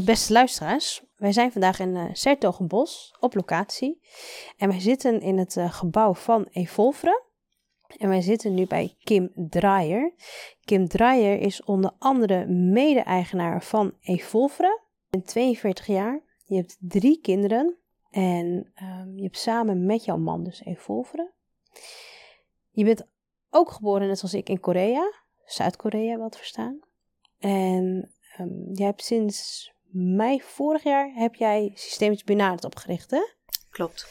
Beste luisteraars, wij zijn vandaag in uh, Sertogenbos op locatie. En wij zitten in het uh, gebouw van Evolvre. En wij zitten nu bij Kim Draaier. Kim Draaier is onder andere mede-eigenaar van Evolvre. Je bent 42 jaar, je hebt drie kinderen en um, je hebt samen met jouw man dus Evolvre. Je bent ook geboren, net zoals ik, in Korea, Zuid-Korea wel te verstaan. En um, je hebt sinds mei vorig jaar heb jij Systemisch Benaderd opgericht, hè? Klopt.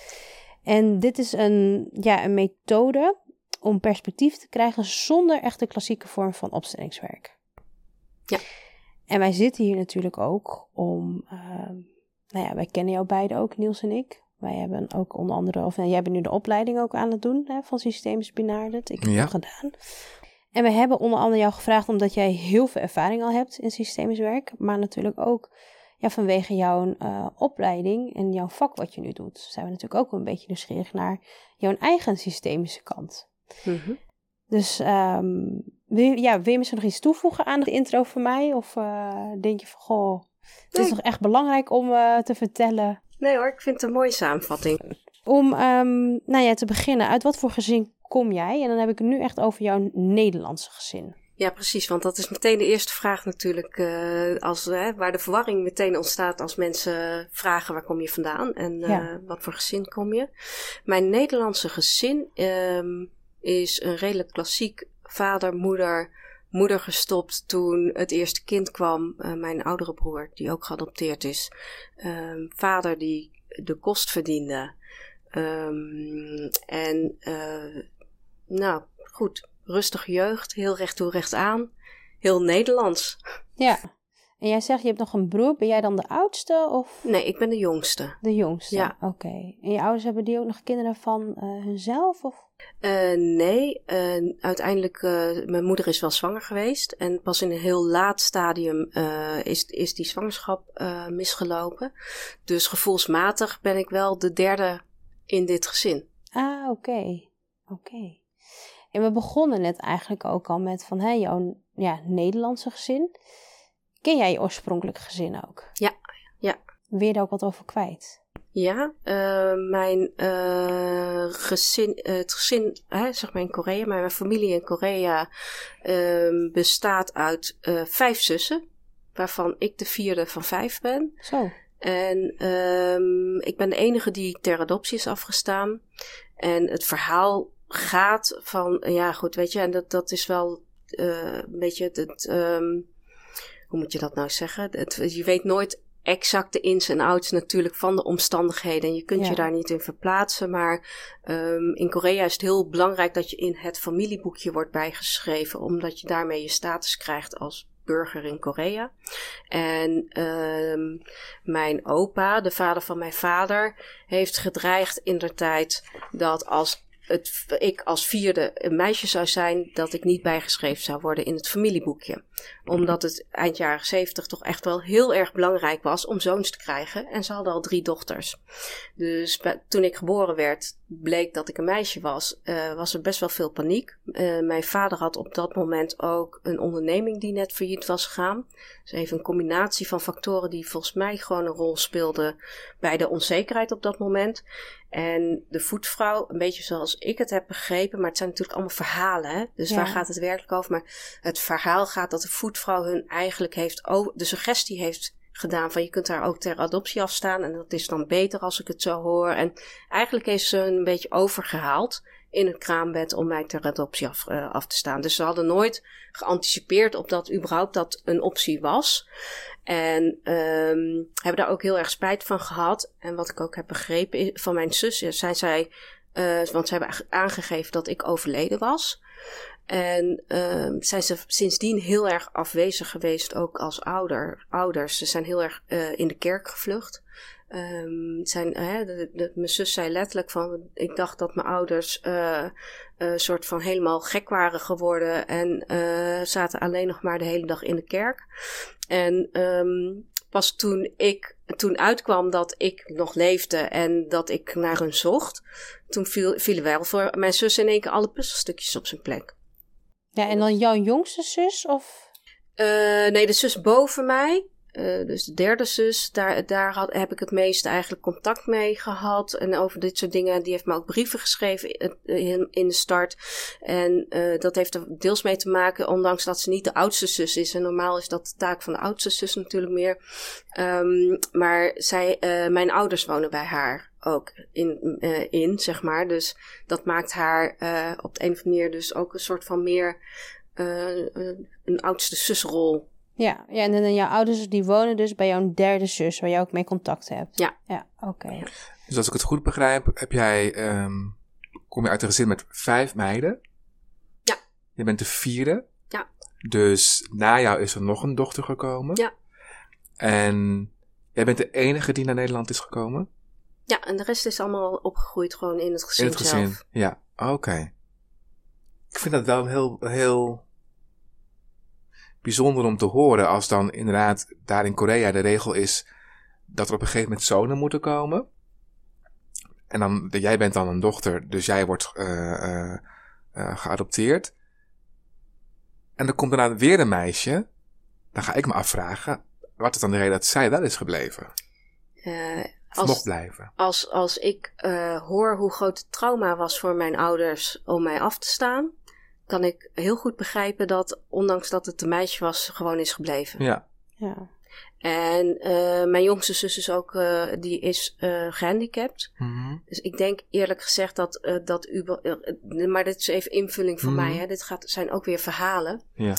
En dit is een, ja, een methode om perspectief te krijgen zonder echt de klassieke vorm van opstellingswerk. Ja. En wij zitten hier natuurlijk ook om, uh, nou ja, wij kennen jou beiden ook, Niels en ik. Wij hebben ook onder andere, of nou, jij bent nu de opleiding ook aan het doen hè, van Systemisch Benaderd. Ik heb Ja. het gedaan. En we hebben onder andere jou gevraagd omdat jij heel veel ervaring al hebt in systemisch werk, maar natuurlijk ook ja, vanwege jouw uh, opleiding en jouw vak wat je nu doet, zijn we natuurlijk ook een beetje nieuwsgierig naar jouw eigen systemische kant. Mm -hmm. Dus um, wil, je, ja, wil je misschien nog iets toevoegen aan de intro van mij? Of uh, denk je van, goh, het nee. is toch echt belangrijk om uh, te vertellen? Nee hoor, ik vind het een mooie samenvatting. Om um, nou ja, te beginnen, uit wat voor gezin kom jij? En dan heb ik het nu echt over jouw Nederlandse gezin. Ja, precies. Want dat is meteen de eerste vraag natuurlijk. Uh, als, uh, waar de verwarring meteen ontstaat als mensen vragen waar kom je vandaan en uh, ja. wat voor gezin kom je. Mijn Nederlandse gezin um, is een redelijk klassiek vader, moeder, moeder gestopt toen het eerste kind kwam. mijn oudere broer, die ook geadopteerd is. Um, vader die de kost verdiende. Um, en nou goed, rustige jeugd, heel recht toe, recht aan, heel Nederlands. Ja, en jij zegt je hebt nog een broer, ben jij dan de oudste of? Nee, ik ben de jongste. De jongste, ja. oké. Okay. En je ouders hebben die ook nog kinderen van uh, hunzelf of? Uh, nee, uh, uiteindelijk, mijn moeder is wel zwanger geweest en pas in een heel laat stadium is, is die zwangerschap misgelopen. Dus gevoelsmatig ben ik wel de derde in dit gezin. Ah, oké. Okay. Oké. Okay. En we begonnen net eigenlijk ook al met van hey, jouw ja, Nederlandse gezin. Ken jij je oorspronkelijk gezin ook? Ja, ja. Wil je daar ook wat over kwijt? Ja, uh, mijn uh, gezin, uh, het gezin, hè, zeg maar in Korea, maar mijn familie in Korea ehm, bestaat uit vijf zussen, waarvan ik de vierde van vijf ben. Zo. En um, ik ben de enige die ter adoptie is afgestaan. En het verhaal gaat van, ja goed, weet je, en dat, dat is wel uh, een beetje het, het um, hoe moet je dat nou zeggen? Het, je weet nooit exact de ins en outs natuurlijk van de omstandigheden en je kunt ja. je daar niet in verplaatsen, maar um, in Korea is het heel belangrijk dat je in het familieboekje wordt bijgeschreven, omdat je daarmee je status krijgt als burger in Korea. En um, mijn opa, de vader van mijn vader, heeft gedreigd in de tijd dat als het, ik als vierde een meisje zou zijn, dat ik niet bijgeschreven zou worden in het familieboekje. Omdat het eind jaren zeventig toch echt wel heel erg belangrijk was om zoons te krijgen. En ze hadden al drie dochters. Dus toen ik geboren werd, bleek dat ik een meisje was, uh, was er best wel veel paniek. Uh, mijn vader had op dat moment ook een onderneming die net failliet was gegaan. Dus even een combinatie van factoren die volgens mij gewoon een rol speelden bij de onzekerheid op dat moment. En de voetvrouw, een beetje zoals ik het heb begrepen, maar het zijn natuurlijk allemaal verhalen. Hè? Dus ja. waar gaat het werkelijk over? Maar het verhaal gaat dat de voetvrouw hun eigenlijk heeft, de suggestie heeft gedaan van je kunt daar ook ter adoptie afstaan en dat is dan beter als ik het zo hoor. En eigenlijk heeft ze een beetje overgehaald in het kraambed om mij ter adoptie af, uh, af te staan. Dus ze hadden nooit geanticipeerd op dat überhaupt dat een optie was. En um, hebben daar ook heel erg spijt van gehad. En wat ik ook heb begrepen van mijn zus, zijn zij, uh, want ze hebben aangegeven dat ik overleden was. En uh, zijn ze sindsdien heel erg afwezig geweest, ook als ouder, ouders. Ze zijn heel erg uh, in de kerk gevlucht. Um, zijn, hè, mijn zus zei letterlijk van, ik dacht dat mijn ouders uh, uh, soort van helemaal gek waren geworden en uh, zaten alleen nog maar de hele dag in de kerk. En um, pas toen ik, toen uitkwam dat ik nog leefde en dat ik naar hun zocht, toen viel, vielen wel voor mijn zus in één keer alle puzzelstukjes op zijn plek. Ja, en dan jouw jongste zus of? nee, de zus boven mij. Uh, dus de derde zus, daar, daar had, heb ik het meeste eigenlijk contact mee gehad. En over dit soort dingen, die heeft me ook brieven geschreven in, in de start. En dat heeft er deels mee te maken, ondanks dat ze niet de oudste zus is. En normaal is dat de taak van de oudste zus natuurlijk meer. Um, maar zij, mijn ouders wonen bij haar ook in, in, zeg maar. Dus dat maakt haar op de een of andere manier dus ook een soort van meer een oudste zusrol ja, ja, en dan jouw ouders die wonen dus bij jouw derde zus, waar jij ook mee contact hebt. Ja. Ja, oké. Dus als ik het goed begrijp, heb jij, um, kom je uit een gezin met vijf meiden. Ja. Je bent de vierde. Ja. Dus na jou is er nog een dochter gekomen. Ja. En jij bent de enige die naar Nederland is gekomen? Ja, en de rest is allemaal opgegroeid gewoon in het gezin In het gezin, zelf. ja. Oké. Ik vind dat wel heel, heel bijzonder om te horen als dan inderdaad daar in Korea de regel is dat er op een gegeven moment zonen moeten komen. En dan, jij bent dan een dochter, dus jij wordt uh, uh, uh, geadopteerd. En dan komt daarna weer een meisje. Dan ga ik me afvragen, wat is dan de reden dat zij wel is gebleven? Als, nog blijven? Als, als ik hoor hoe groot het trauma was voor mijn ouders om mij af te staan, kan ik heel goed begrijpen dat, ondanks dat het een meisje was, gewoon is gebleven. Ja. ja. En uh, mijn jongste zus is ook, uh, die is uh, gehandicapt. Mm -hmm. Dus ik denk eerlijk gezegd dat, dat u, maar dit is even invulling voor Mhm. mm -hmm. mij, hè. dit gaat, zijn ook weer verhalen. Ja.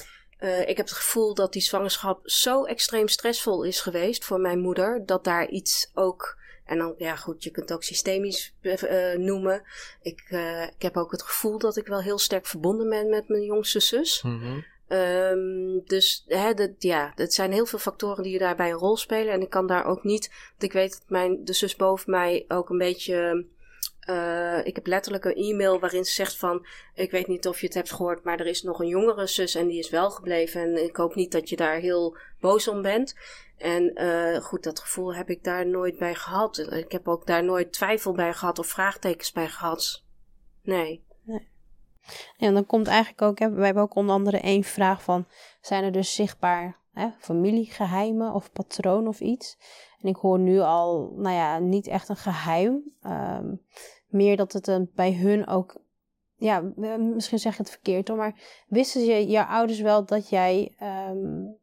ik heb het gevoel dat die zwangerschap zo extreem stressvol is geweest voor mijn moeder, dat daar iets ook en dan, ja goed, je kunt het ook systemisch uh, noemen. Ik, uh, ik heb ook het gevoel dat ik wel heel sterk verbonden ben met mijn jongste zus. Mm -hmm. um, dus hè, dat, ja, het zijn heel veel factoren die daarbij een rol spelen. En ik kan daar ook niet, want ik weet dat mijn, de zus boven mij ook een beetje... Uh, ik heb letterlijk een e-mail waarin ze zegt van... Ik weet niet of je het hebt gehoord, maar er is nog een jongere zus en die is wel gebleven. En ik hoop niet dat je daar heel boos om bent. En uh, goed, dat gevoel heb ik daar nooit bij gehad. Ik heb ook daar nooit twijfel bij gehad of vraagtekens bij gehad. Nee. nee. Ja, en dan komt eigenlijk ook, hè, wij hebben ook onder andere één vraag van... Zijn er dus zichtbaar hè, familiegeheimen of patroon of iets? En ik hoor nu al, nou ja, niet echt een geheim. Um, meer dat het een, bij hun ook... Ja, misschien zeg ik het verkeerd hoor, maar wisten je, jouw ouders wel dat jij... Um,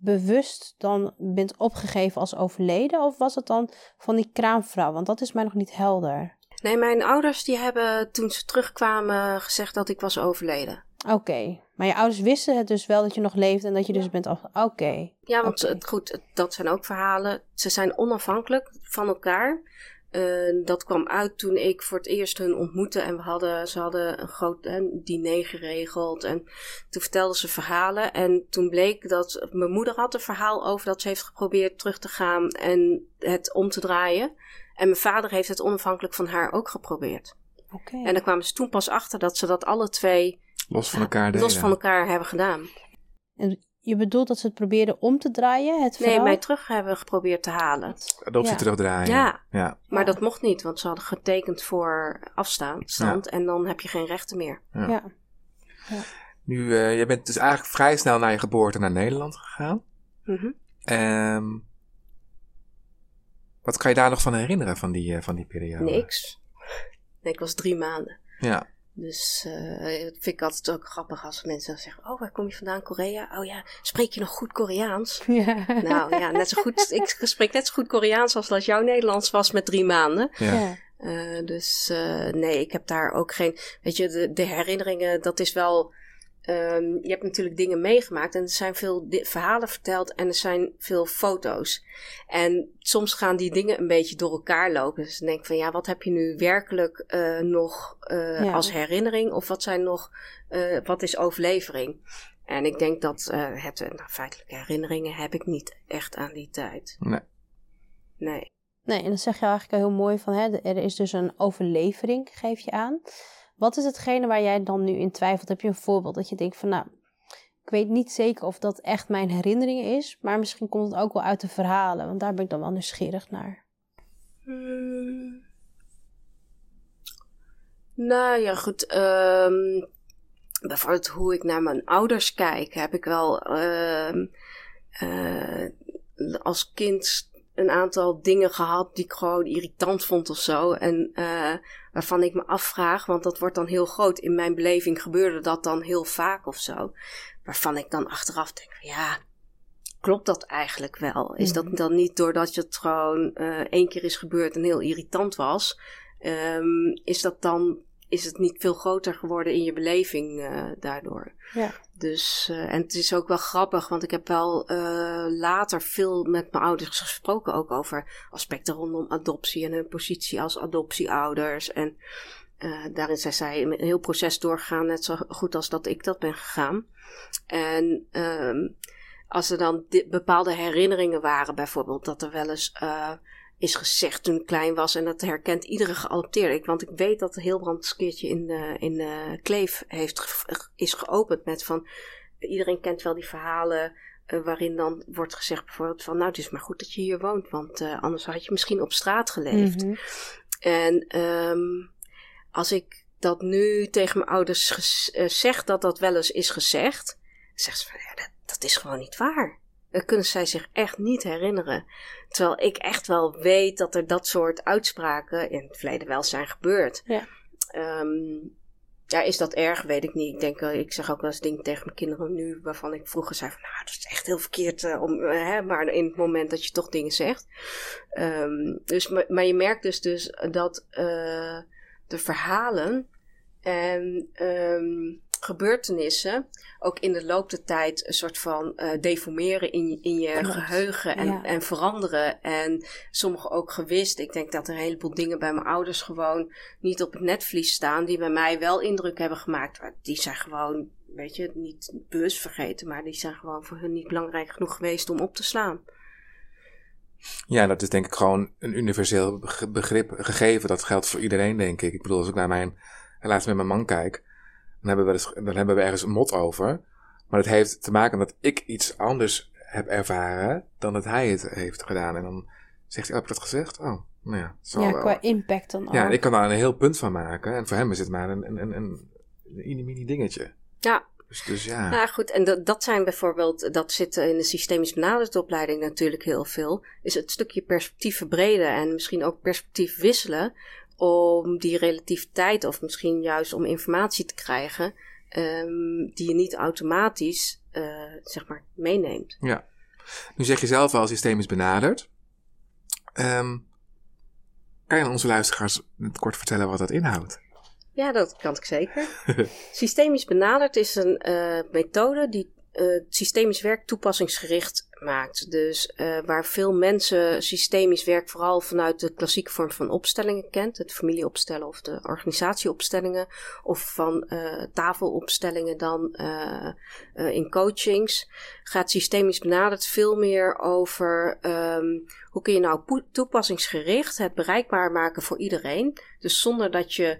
bewust dan bent opgegeven als overleden? Of was het dan van die kraamvrouw? Want dat is mij nog niet helder. Nee, mijn ouders die hebben toen ze terugkwamen gezegd dat ik was overleden. Oké, okay. Maar je ouders wisten het dus wel dat je nog leeft en dat je dus bent af... Oké. Okay. Ja, want okay. goed, dat zijn ook verhalen. Ze zijn onafhankelijk van elkaar. Uh, dat kwam uit toen ik voor het eerst hun ontmoette en we hadden, ze hadden een groot diner geregeld en toen vertelden ze verhalen en toen bleek dat mijn moeder had een verhaal over dat ze heeft geprobeerd terug te gaan en het om te draaien en mijn vader heeft het onafhankelijk van haar ook geprobeerd. Okay. En dan kwamen ze toen pas achter dat ze dat alle twee los van elkaar, deden. los van elkaar hebben gedaan. En je bedoelt dat ze het probeerden om te draaien? Het nee, mij terug hebben geprobeerd te halen. Adoptie ja. terugdraaien. Ja. ja. maar dat mocht niet, want ze hadden getekend voor afstand stand, en dan heb je geen rechten meer. Ja. Nu, uh, je bent dus eigenlijk vrij snel na je geboorte naar Nederland gegaan. Mm -hmm. um, wat kan je daar nog van herinneren van die, uh, van die periode? Niks. Nee, ik was drie maanden. Ja. Dus uh, dat vind ik altijd ook grappig als mensen zeggen: Oh, waar kom je vandaan? Korea? Oh ja, spreek je nog goed Koreaans? Ja. Nou ja, net zo goed. ik spreek net zo goed Koreaans als dat jouw Nederlands was met drie maanden. Ja. Uh, dus uh, nee, ik heb daar ook geen. Weet je, de, de herinneringen, dat is wel. Ehm, je hebt natuurlijk dingen meegemaakt en er zijn veel verhalen verteld en er zijn veel foto's. En soms gaan die dingen een beetje door elkaar lopen. Dus dan denk ik van ja, wat heb je nu werkelijk uh, nog uh, als herinnering of wat zijn nog, uh, wat is overlevering? En ik denk dat het, nou, feitelijke herinneringen heb ik niet echt aan die tijd. Nee. Nee. Nee, en dat zeg je eigenlijk heel mooi van, hè, er is dus een overlevering, geef je aan. Wat is hetgene waar jij dan nu in twijfelt? Heb je een voorbeeld dat je denkt van, nou, ik weet niet zeker of dat echt mijn herinnering is, maar misschien komt het ook wel uit de verhalen, want daar ben ik dan wel nieuwsgierig naar. Hmm. Nou ja, goed. Um, bijvoorbeeld hoe ik naar mijn ouders kijk, heb ik wel uh, uh, als kind een aantal dingen gehad die ik gewoon irritant vond of zo. En uh, waarvan ik me afvraag, want dat wordt dan heel groot. In mijn beleving gebeurde dat dan heel vaak of zo. Waarvan ik dan achteraf denk, ja, klopt dat eigenlijk wel? Is dat mhm. dan niet doordat het gewoon uh, één keer is gebeurd en heel irritant was? Um, is dat dan is het niet veel groter geworden in je beleving uh, daardoor. Ja. Dus, uh, en het is ook wel grappig, want ik heb wel uh, later veel met mijn ouders gesproken, ook over aspecten rondom adoptie en hun positie als adoptieouders. En daarin zijn zij een heel proces doorgegaan, net zo goed als dat ik dat ben gegaan. En um, als er dan bepaalde herinneringen waren, bijvoorbeeld dat er wel eens is gezegd toen ik klein was. En dat herkent iedere geadopteerde. Want ik weet dat Hilbrand een keertje in de, in de Kleef heeft, is geopend met van... Iedereen kent wel die verhalen uh, waarin dan wordt gezegd bijvoorbeeld van... Nou, het is maar goed dat je hier woont, want uh, anders had je misschien op straat geleefd. Mm -hmm. En um, als ik dat nu tegen mijn ouders uh, zeg dat dat wel eens is gezegd... zegt ze van, ja, dat, dat is gewoon niet waar. Dat kunnen zij zich echt niet herinneren. Terwijl ik echt wel weet dat er dat soort uitspraken in het verleden wel zijn gebeurd. Ja. Um, ja, is dat erg? Weet ik niet. Ik denk, ik zeg ook wel eens dingen tegen mijn kinderen nu, waarvan ik vroeger zei van, nou, dat is echt heel verkeerd, uh, om, uh, hè, maar in het moment dat je toch dingen zegt. Um, dus, maar, maar, je merkt dus, dus dat uh, de verhalen en um, gebeurtenissen ook in de loop der tijd een soort van uh, deformeren in, in je geheugen en, ja. en veranderen. En sommige ook gewist. Ik denk dat er een heleboel dingen bij mijn ouders gewoon niet op het netvlies staan, die bij mij wel indruk hebben gemaakt. Die zijn gewoon, weet je, niet bewust vergeten, maar die zijn gewoon voor hun niet belangrijk genoeg geweest om op te slaan. Ja, dat is denk ik gewoon een universeel begrip gegeven. Dat geldt voor iedereen, denk ik. Ik bedoel, als ik naar mijn relatie met mijn man kijk dan hebben we, dus, dan hebben we ergens een mot over. Maar het heeft te maken dat ik iets anders heb ervaren dan dat hij het heeft gedaan. En dan zegt hij, oh, heb ik dat gezegd? Oh, nou ja. Zo ja, qua impact dan Ja, ik kan daar een heel punt van maken. En voor hem is het maar een, een, een, een, een mini dingetje. Ja. Dus, dus ja. Nou goed, en dat, dat zijn bijvoorbeeld, dat zit in de systemisch benaderde opleiding natuurlijk heel veel, is het stukje perspectief verbreden en misschien ook perspectief wisselen om die relativiteit of misschien juist om informatie te krijgen um, die je niet automatisch uh, zeg maar meeneemt. Ja. Nu zeg je zelf al systemisch benaderd. Um, kan je aan onze luisteraars kort vertellen wat dat inhoudt? Ja, dat kan ik zeker. systemisch benaderd is een uh, methode die uh, systemisch werk toepassingsgericht maakt. Dus uh, waar veel mensen systemisch werk vooral vanuit de klassieke vorm van opstellingen kent, het familieopstellen of de organisatieopstellingen, of van uh, tafelopstellingen dan in coachings, gaat systemisch benaderd veel meer over um, hoe kun je nou toepassingsgericht het bereikbaar maken voor iedereen. Dus zonder dat je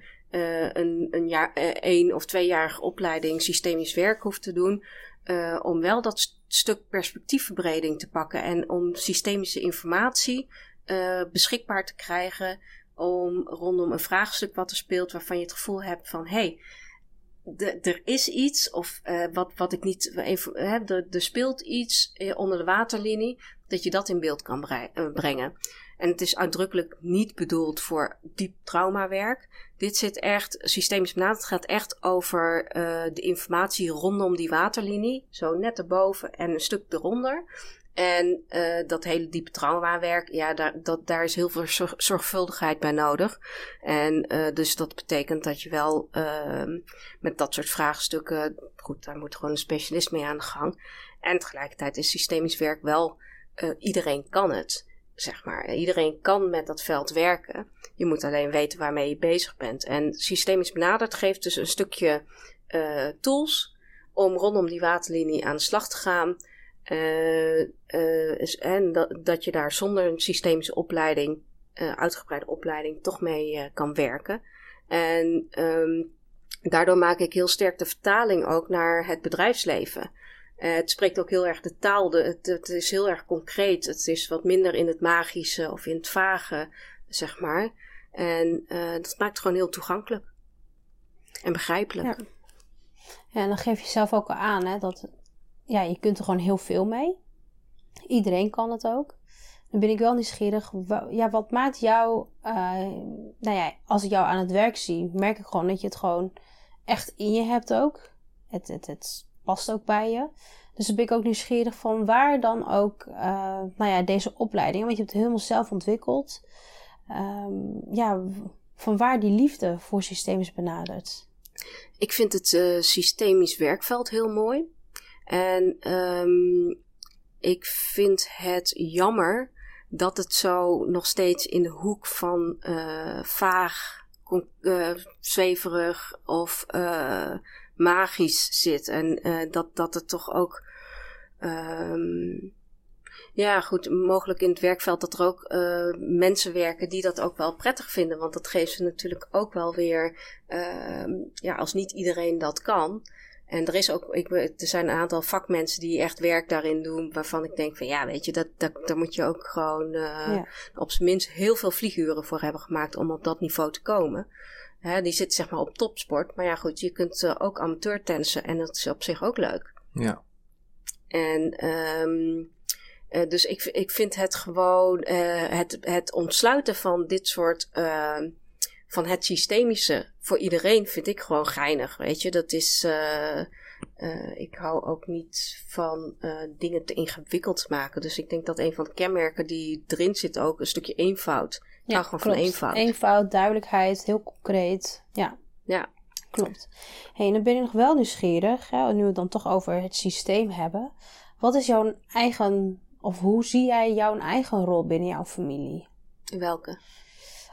een, een jaar, één of tweejarige opleiding systemisch werk hoeft te doen om wel dat stuk perspectiefverbreding te pakken en om systemische informatie uh, beschikbaar te krijgen om rondom een vraagstuk wat er speelt waarvan je het gevoel hebt van hé, hey, er is iets of uh, wat, wat ik niet, er speelt iets onder de waterlinie, dat je dat in beeld kan brengen. En het is uitdrukkelijk niet bedoeld voor diep traumawerk. Dit zit echt systemisch benaderd. Het gaat echt over de informatie rondom die waterlinie. Zo net erboven en een stuk eronder. En uh, dat hele diepe traumawerk, ja, daar, dat, daar is heel veel zorg, zorgvuldigheid bij nodig. En uh, dus dat betekent dat je wel uh, met dat soort vraagstukken, goed, daar moet gewoon een specialist mee aan de gang. En tegelijkertijd is systemisch werk wel, iedereen kan het, zeg maar. Iedereen kan met dat veld werken. Je moet alleen weten waarmee je bezig bent. En systemisch benaderd geeft dus een stukje tools om rondom die waterlinie aan de slag te gaan. Uh, uh, en dat, dat je daar zonder een systemische opleiding, uh, uitgebreide opleiding, toch mee kan werken. En um, daardoor maak ik heel sterk de vertaling ook naar het bedrijfsleven. het spreekt ook heel erg de taal, de, het, is heel erg concreet. Het is wat minder in het magische of in het vage, zeg maar. En dat maakt het gewoon heel toegankelijk en begrijpelijk. Ja. ja en dan geef je zelf ook aan hè, dat ja, je kunt er gewoon heel veel mee. Iedereen kan het ook. Dan ben ik wel nieuwsgierig. Ja, wat maakt jou. Uh, nou ja, als ik jou aan het werk zie, merk ik gewoon dat je het gewoon echt in je hebt ook. Het, het, het past ook bij je. Dus dan ben ik ook nieuwsgierig van waar dan ook. Uh, nou ja, deze opleiding. Want je hebt het helemaal zelf ontwikkeld. Um, ja, van waar die liefde voor systemisch benadert. Ik vind het uh, systemisch werkveld heel mooi. En um, ik vind het jammer dat het zo nog steeds in de hoek van uh, vaag, uh, zweverig of uh, magisch zit. En dat, dat het toch ook. Um, ja, goed, mogelijk in het werkveld dat er ook mensen werken die dat ook wel prettig vinden. Want dat geeft ze natuurlijk ook wel weer, uh, ja, als niet iedereen dat kan, en er, is ook, ik, er zijn een aantal vakmensen die echt werk daarin doen, waarvan ik denk van ja, weet je, dat, dat, daar moet je ook gewoon uh, op zijn minst heel veel vlieguren voor hebben gemaakt om op dat niveau te komen. Hè, die zit zeg maar op topsport, maar ja goed, je kunt uh, ook amateur tennissen en dat is op zich ook leuk. Ja. En um, uh, dus ik, ik vind het gewoon, het, het ontsluiten van dit soort ehm, van het systemische voor iedereen vind ik gewoon geinig. Weet je, dat is. Uh, uh, ik hou ook niet van uh, dingen te ingewikkeld maken. Dus ik denk dat een van de kenmerken die erin zit ook een stukje eenvoud. Ja, hou gewoon klopt. van eenvoud. Eenvoud, duidelijkheid, heel concreet. Ja. Ja. Klopt. Hey, en dan ben ik nog wel nieuwsgierig, hè, nu we het dan toch over het systeem hebben. Wat is jouw eigen, of hoe zie jij jouw eigen rol binnen jouw familie? Welke?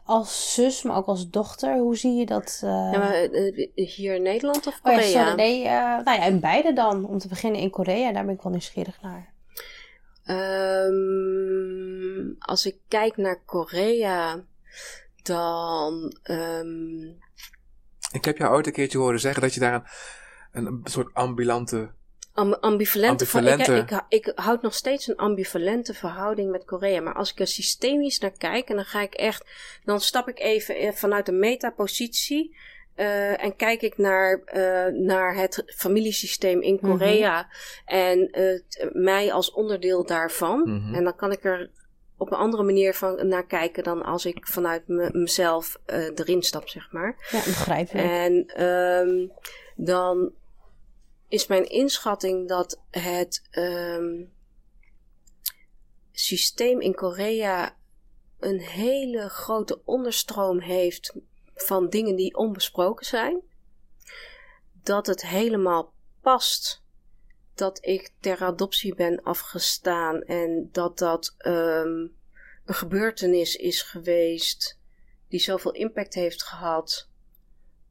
Als zus, maar ook als dochter? Hoe zie je dat? Uh... Ja, maar uh, hier in Nederland of Korea? Oh, ja, sorry, nee, uh, nou ja, in beide dan. Om te beginnen in Korea, daar ben ik wel nieuwsgierig naar. Um, als ik kijk naar Korea, dan. Um... Ik heb jou ooit een keertje horen zeggen dat je daar een, een soort ambulante ambivalente, ambivalente. Ik, ik, ik, houd nog steeds een ambivalente verhouding met Korea. Maar als ik er systemisch naar kijk, en dan ga ik echt, dan stap ik even eh, vanuit een metapositie. Uh, en kijk ik naar, uh, naar het familiesysteem in mhm. Korea en uh, mij als onderdeel daarvan. Mm -hmm. En dan kan ik er op een andere manier van, naar kijken dan als ik vanuit mezelf erin stap, zeg maar. Ja, begrijp ik. En um, dan is mijn inschatting dat het um, systeem in Korea een hele grote onderstroom heeft van dingen die onbesproken zijn. Dat het helemaal past dat ik ter adoptie ben afgestaan en dat dat um, een gebeurtenis is geweest die zoveel impact heeft gehad.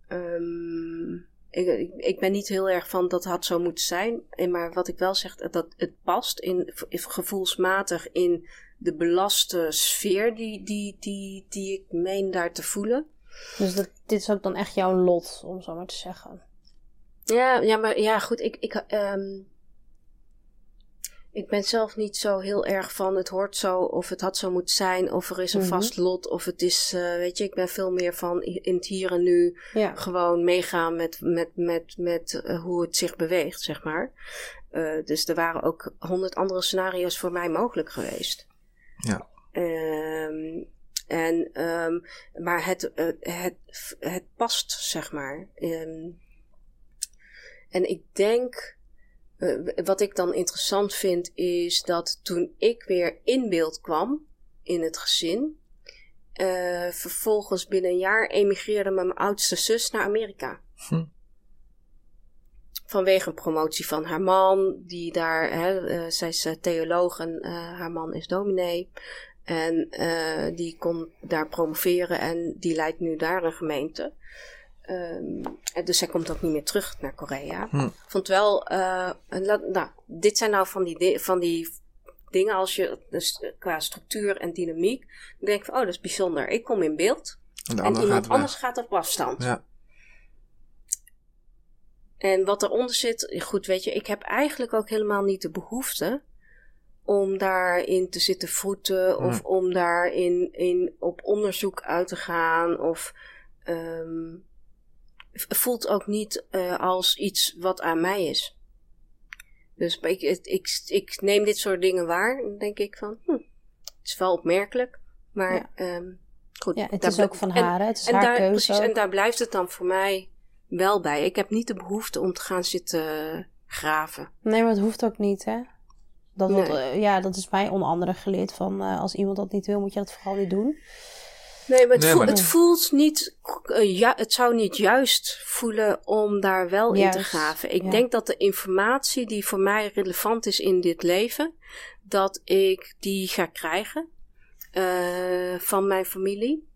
Um, ik, ik, ben niet heel erg van dat had zo moeten zijn. Maar wat ik wel zeg, dat het past in, gevoelsmatig in de belaste sfeer die, die, die, die ik meen daar te voelen. Dus dat, dit is ook dan echt jouw lot, om zo maar te zeggen. Ja, ja maar ja, goed. Ik, ik, um, ik ben zelf niet zo heel erg van het hoort zo of het had zo moeten zijn of er is een mhm. vast lot of het is, uh, weet je, ik ben veel meer van in het hier en nu ja. gewoon meegaan met, met, met, met uh, hoe het zich beweegt, zeg maar. Uh, dus er waren ook honderd andere scenario's voor mij mogelijk geweest. Ja. Um, en, um, maar het, het, het past, zeg maar. Um, en ik denk eh, wat ik dan interessant vind is dat toen ik weer in beeld kwam in het gezin, eh, vervolgens binnen een jaar emigreerde mijn oudste zus naar Amerika. Hm. Vanwege een promotie van haar man, die daar, hè, eh, zij is eh, theoloog en eh, haar man is dominee. En eh, die kon daar promoveren en die leidt nu daar een gemeente. Ehm, dus zij komt ook niet meer terug naar Korea. Hm. Vond wel, eh, nou, dit zijn nou van die, di- van die dingen als je, dus eh, qua structuur en dynamiek, dan denk ik van, oh, dat is bijzonder. Ik kom in beeld En iemand gaat weg. anders gaat op afstand. Ja. En wat eronder zit, goed, weet je, ik heb eigenlijk ook helemaal niet de behoefte om daarin te zitten voeten of Hmm. om daarin in, op onderzoek uit te gaan. Of ehm, voelt ook niet eh, als iets wat aan mij is. Dus ik, ik, neem dit soort dingen waar en dan denk ik van, hm, het is wel opmerkelijk, maar Ja. ehm, goed. Ja, het is ook van en- haar, hè? het is en haar daar, keuze. precies, ook. en daar blijft het dan voor mij wel bij. Ik heb niet de behoefte om te gaan zitten graven. Nee, maar het hoeft ook niet, hè? Dat, Nee. eh, ja, dat is mij onder andere geleerd van eh, als iemand dat niet wil, moet je dat vooral niet doen. Nee, maar het, Nee, voelt, maar- het voelt niet. eh, ja, het zou niet juist voelen om daar wel in te graven. Ik ja. denk dat de informatie die voor mij relevant is in dit leven, dat ik die ga krijgen eh, van mijn familie.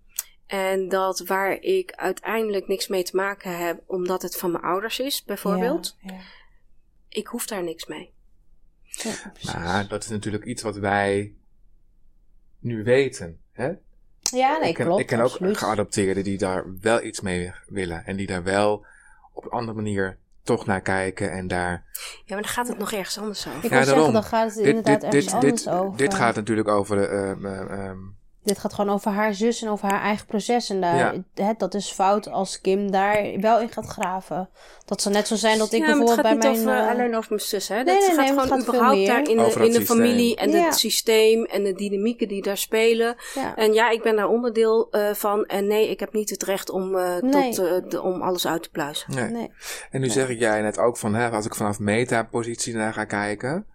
En dat waar ik uiteindelijk niks mee te maken heb, omdat het van mijn ouders is, bijvoorbeeld. Ja, ja. Ik hoef daar niks mee. Ja, precies. Maar dat is natuurlijk iets wat wij nu weten. Hè? Ja, nee, ik ken, klopt. ik ken ook absoluut. geadopteerden die daar wel iets mee willen. En die daar wel op een andere manier toch naar kijken. En daar. Ja, maar dan gaat het nog ergens anders over. Ik Ja, zeggen, daarom. dan gaat het Dit, inderdaad dit, ergens dit, anders dit, over. dit gaat natuurlijk over. eh, ehm, ehm, ehm, Dit gaat gewoon over haar zus en over haar eigen proces. En daar, Ja. hè, dat is fout als Kim daar wel in gaat graven. Dat zou net zo zijn dat ik ja, maar het bijvoorbeeld gaat bij niet mijn... over, eh, alleen over mijn zus. Hè? nee, het nee, gaat nee, gewoon het gaat überhaupt daar in, de, in het de familie en Ja. het systeem en de dynamieken die daar spelen. ja. En ja, ik ben daar onderdeel eh, van. En nee, ik heb niet het recht om, eh, Nee. tot, de- om alles uit te pluizen. nee. Nee. En nu zeg ik jij net ook van, hè, als ik vanaf metapositie naar ga kijken,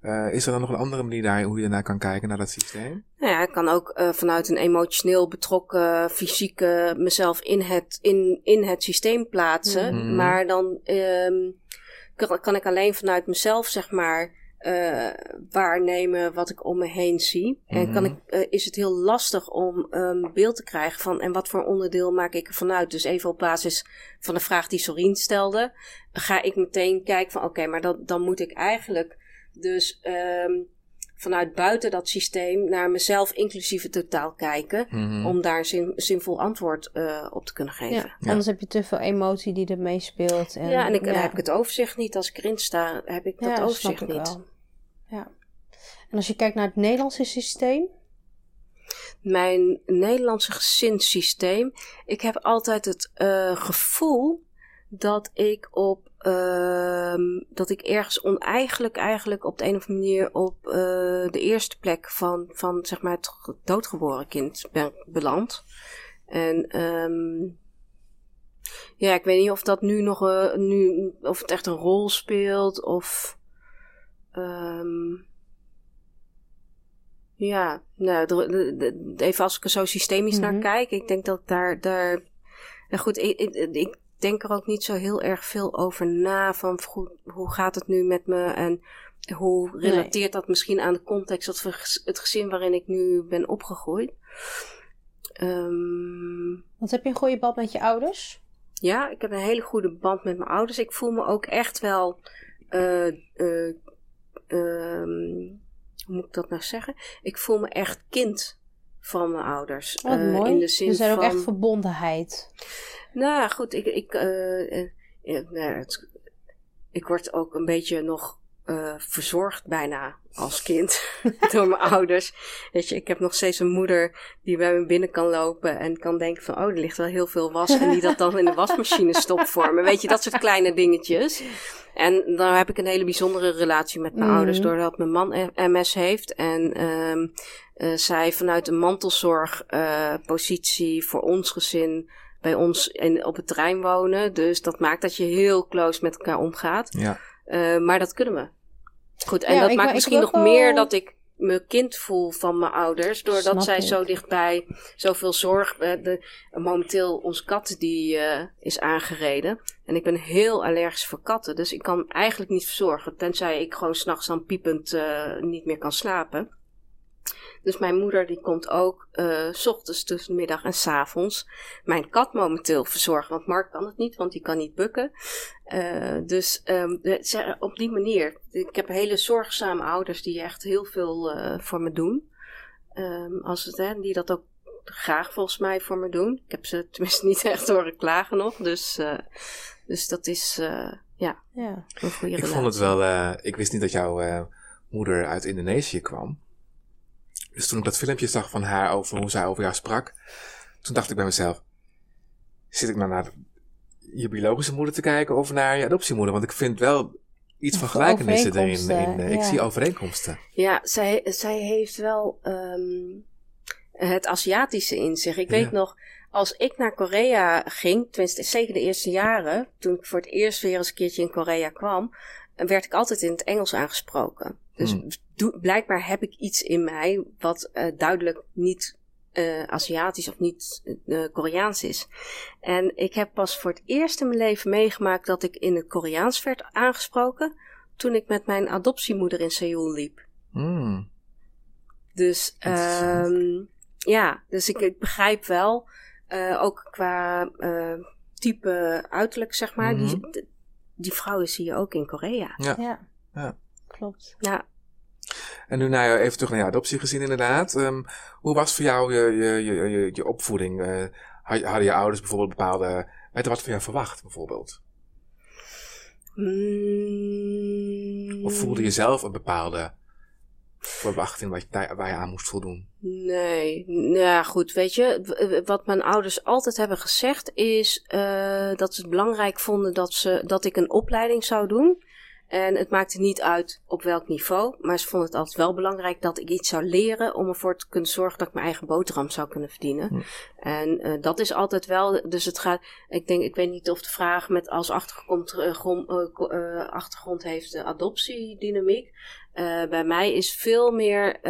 eh, is er dan nog een andere manier daar, hoe je ernaar kan kijken, naar dat systeem? Nou ja, ik kan ook eh, vanuit een emotioneel betrokken, fysieke mezelf in het, in, in het systeem plaatsen. Mhm. Maar dan ehm, kan, kan ik alleen vanuit mezelf, zeg maar, eh, waarnemen wat ik om me heen zie. En kan Mhm. ik, eh, is het heel lastig om een beeld te krijgen van en wat voor onderdeel maak ik ervan uit. Dus even op basis van de vraag die Sorien stelde, ga ik meteen kijken van oké, maar dan, dan moet ik eigenlijk dus ehm, vanuit buiten dat systeem naar mezelf inclusief het totaal kijken. Mhm. Om daar een zin, zinvol antwoord eh, op te kunnen geven. Ja, anders heb je te veel emotie die er meespeelt. En, Ja, en ik, dan heb ik het overzicht niet. Als ik erin sta, heb ik dat Ja, snap overzicht ik niet. wel. Ja. En als je kijkt naar het Nederlandse systeem, Mijn Nederlandse gezinssysteem. Ik heb altijd het eh, gevoel dat ik op ehm, dat ik ergens oneigenlijk eigenlijk op de een of andere manier op eh, de eerste plek van, van zeg maar het ge- doodgeboren kind ben beland. En ehm, ja, ik weet niet of dat nu nog eh, nu, of het echt een rol speelt of ehm, ja, nou, de- de- de- even als ik er zo systemisch Mhm. naar kijk, ik denk dat daar, daar nou goed, ik, ik, ik denk er ook niet zo heel erg veel over na van goed, hoe gaat het nu met me en hoe relateert dat misschien aan de context of het gezin waarin ik nu ben opgegroeid. Ehm, want heb je een goede band met je ouders? ja, ik heb een hele goede band met mijn ouders. Ik voel me ook echt wel. eh, eh, ehm, hoe moet ik dat nou zeggen? Ik voel me echt kind van mijn ouders. Wat Eh, mooi. In de zin er zijn ook van, echt verbondenheid. Nou goed, ik, ik, eh, eh, ja, nou ik word ook een beetje nog eh, verzorgd bijna als kind door mijn ouders. Weet je, ik heb nog steeds een moeder die bij me binnen kan lopen en kan denken van, oh, er ligt wel heel veel was en die dat dan in de wasmachine stopt voor me. Weet je, dat soort kleine dingetjes. En dan heb ik een hele bijzondere relatie met mijn Mhm. ouders, doordat mijn man MS heeft en ehm, eh, zij vanuit een mantelzorgpositie voor ons gezin bij ons in, op het terrein wonen. Dus dat maakt dat je heel close met elkaar omgaat. Ja. Eh, maar dat kunnen we. Goed, en Ja, dat ik- maakt misschien nog wel- meer dat ik me kind voel van mijn ouders. Doordat Snap zij ik. zo dichtbij zoveel zorg. eh, de, momenteel, onze kat die eh, is aangereden. En ik ben heel allergisch voor katten. Dus ik kan eigenlijk niet verzorgen. Tenzij ik gewoon s'nachts dan piepend eh, niet meer kan slapen. Dus mijn moeder die komt ook eh, s ochtends tussen de middag en s avonds mijn kat momenteel verzorgen. Want Mark kan het niet, want die kan niet bukken. Eh, dus ehm, de- op die manier. Ik heb hele zorgzame ouders die echt heel veel eh, voor me doen. Ehm, als het, hè, die dat ook graag volgens mij voor me doen. Ik heb ze tenminste niet echt horen klagen nog. Dus, eh, dus dat is eh, ja, Ja. een goede Ik relatie. vond het wel, eh, ik wist niet dat jouw eh, moeder uit Indonesië kwam. Dus toen ik dat filmpje zag van haar over hoe zij over jou sprak, toen dacht ik bij mezelf, zit ik nou naar je biologische moeder te kijken of naar je adoptiemoeder? Want ik vind wel iets van gelijkenissen erin. In, overeenkomsten, eh, ik zie overeenkomsten. Ja, zij, zij heeft wel ehm, het Aziatische in zich. Ik weet Ja. nog, als ik naar Korea ging, tenminste zeker de eerste jaren, toen ik voor het eerst weer eens een keertje in Korea kwam, werd ik altijd in het Engels aangesproken. Dus Hmm. blijkbaar heb ik iets in mij wat eh, duidelijk niet eh, Aziatisch of niet eh, Koreaans is. En ik heb pas voor het eerst in mijn leven meegemaakt dat ik in het Koreaans werd aangesproken toen ik met mijn adoptiemoeder in Seoul liep. Hmm. Dus ehm, ja, dus ik, ik begrijp wel, eh, ook qua eh, type uiterlijk, zeg maar. Die, die, die vrouwen zie je ook in Korea. Ja. Ja. Klopt. Ja, En nu naar, even terug naar je adoptiegezin inderdaad. Ehm, hoe was voor jou je, je, je, je, je opvoeding? Eh, had- hadden je ouders bijvoorbeeld bepaalde... Je wat van jou verwacht bijvoorbeeld? Mm, Of voelde je zelf een bepaalde verwachting wat je, waar je aan moest voldoen? Nee, nou ja, goed, weet je, wat mijn ouders altijd hebben gezegd is eh, dat ze het belangrijk vonden dat, ze, dat ik een opleiding zou doen. En het maakte niet uit op welk niveau, maar ze vonden het altijd wel belangrijk dat ik iets zou leren om ervoor te kunnen zorgen dat ik mijn eigen boterham zou kunnen verdienen. En eh, dat is altijd wel, dus het gaat, ik denk, ik weet niet of de vraag met als achtergrond, eh, grom- eh, achtergrond heeft de adoptiedynamiek. Bij mij is veel meer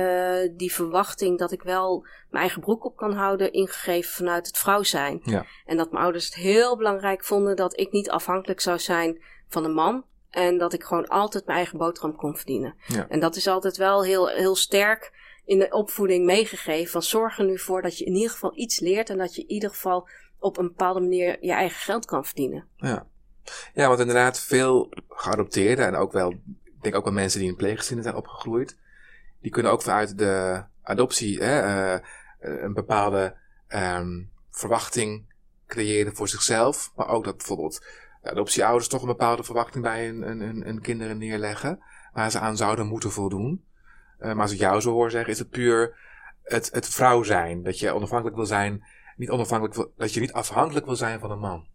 die verwachting dat ik wel mijn eigen broek op kan houden, ingegeven vanuit het vrouw zijn. Ja. En dat mijn ouders het heel belangrijk vonden dat ik niet afhankelijk zou zijn van een man. En dat ik gewoon altijd mijn eigen boterham kon verdienen. Ja. En dat is altijd wel heel, heel sterk in de opvoeding meegegeven. Van zorg er nu voor dat je in ieder geval iets leert. En dat je in ieder geval op een bepaalde manier je eigen geld kan verdienen. Ja. ja, want inderdaad veel geadopteerden en ook wel, ik denk ook wel mensen die in pleeggezinnen zijn opgegroeid, die kunnen ook vanuit de adoptie hè, eh, een bepaalde ehm, verwachting creëren voor zichzelf, maar ook dat bijvoorbeeld de adoptieouders toch een bepaalde verwachting bij hun, hun, hun, hun kinderen neerleggen, waar ze aan zouden moeten voldoen. Eh, maar als ik jou zo hoor zeggen, is het puur het, het vrouw zijn, dat je onafhankelijk wil zijn, niet onafhankelijk wil, dat je niet afhankelijk wil zijn van een man.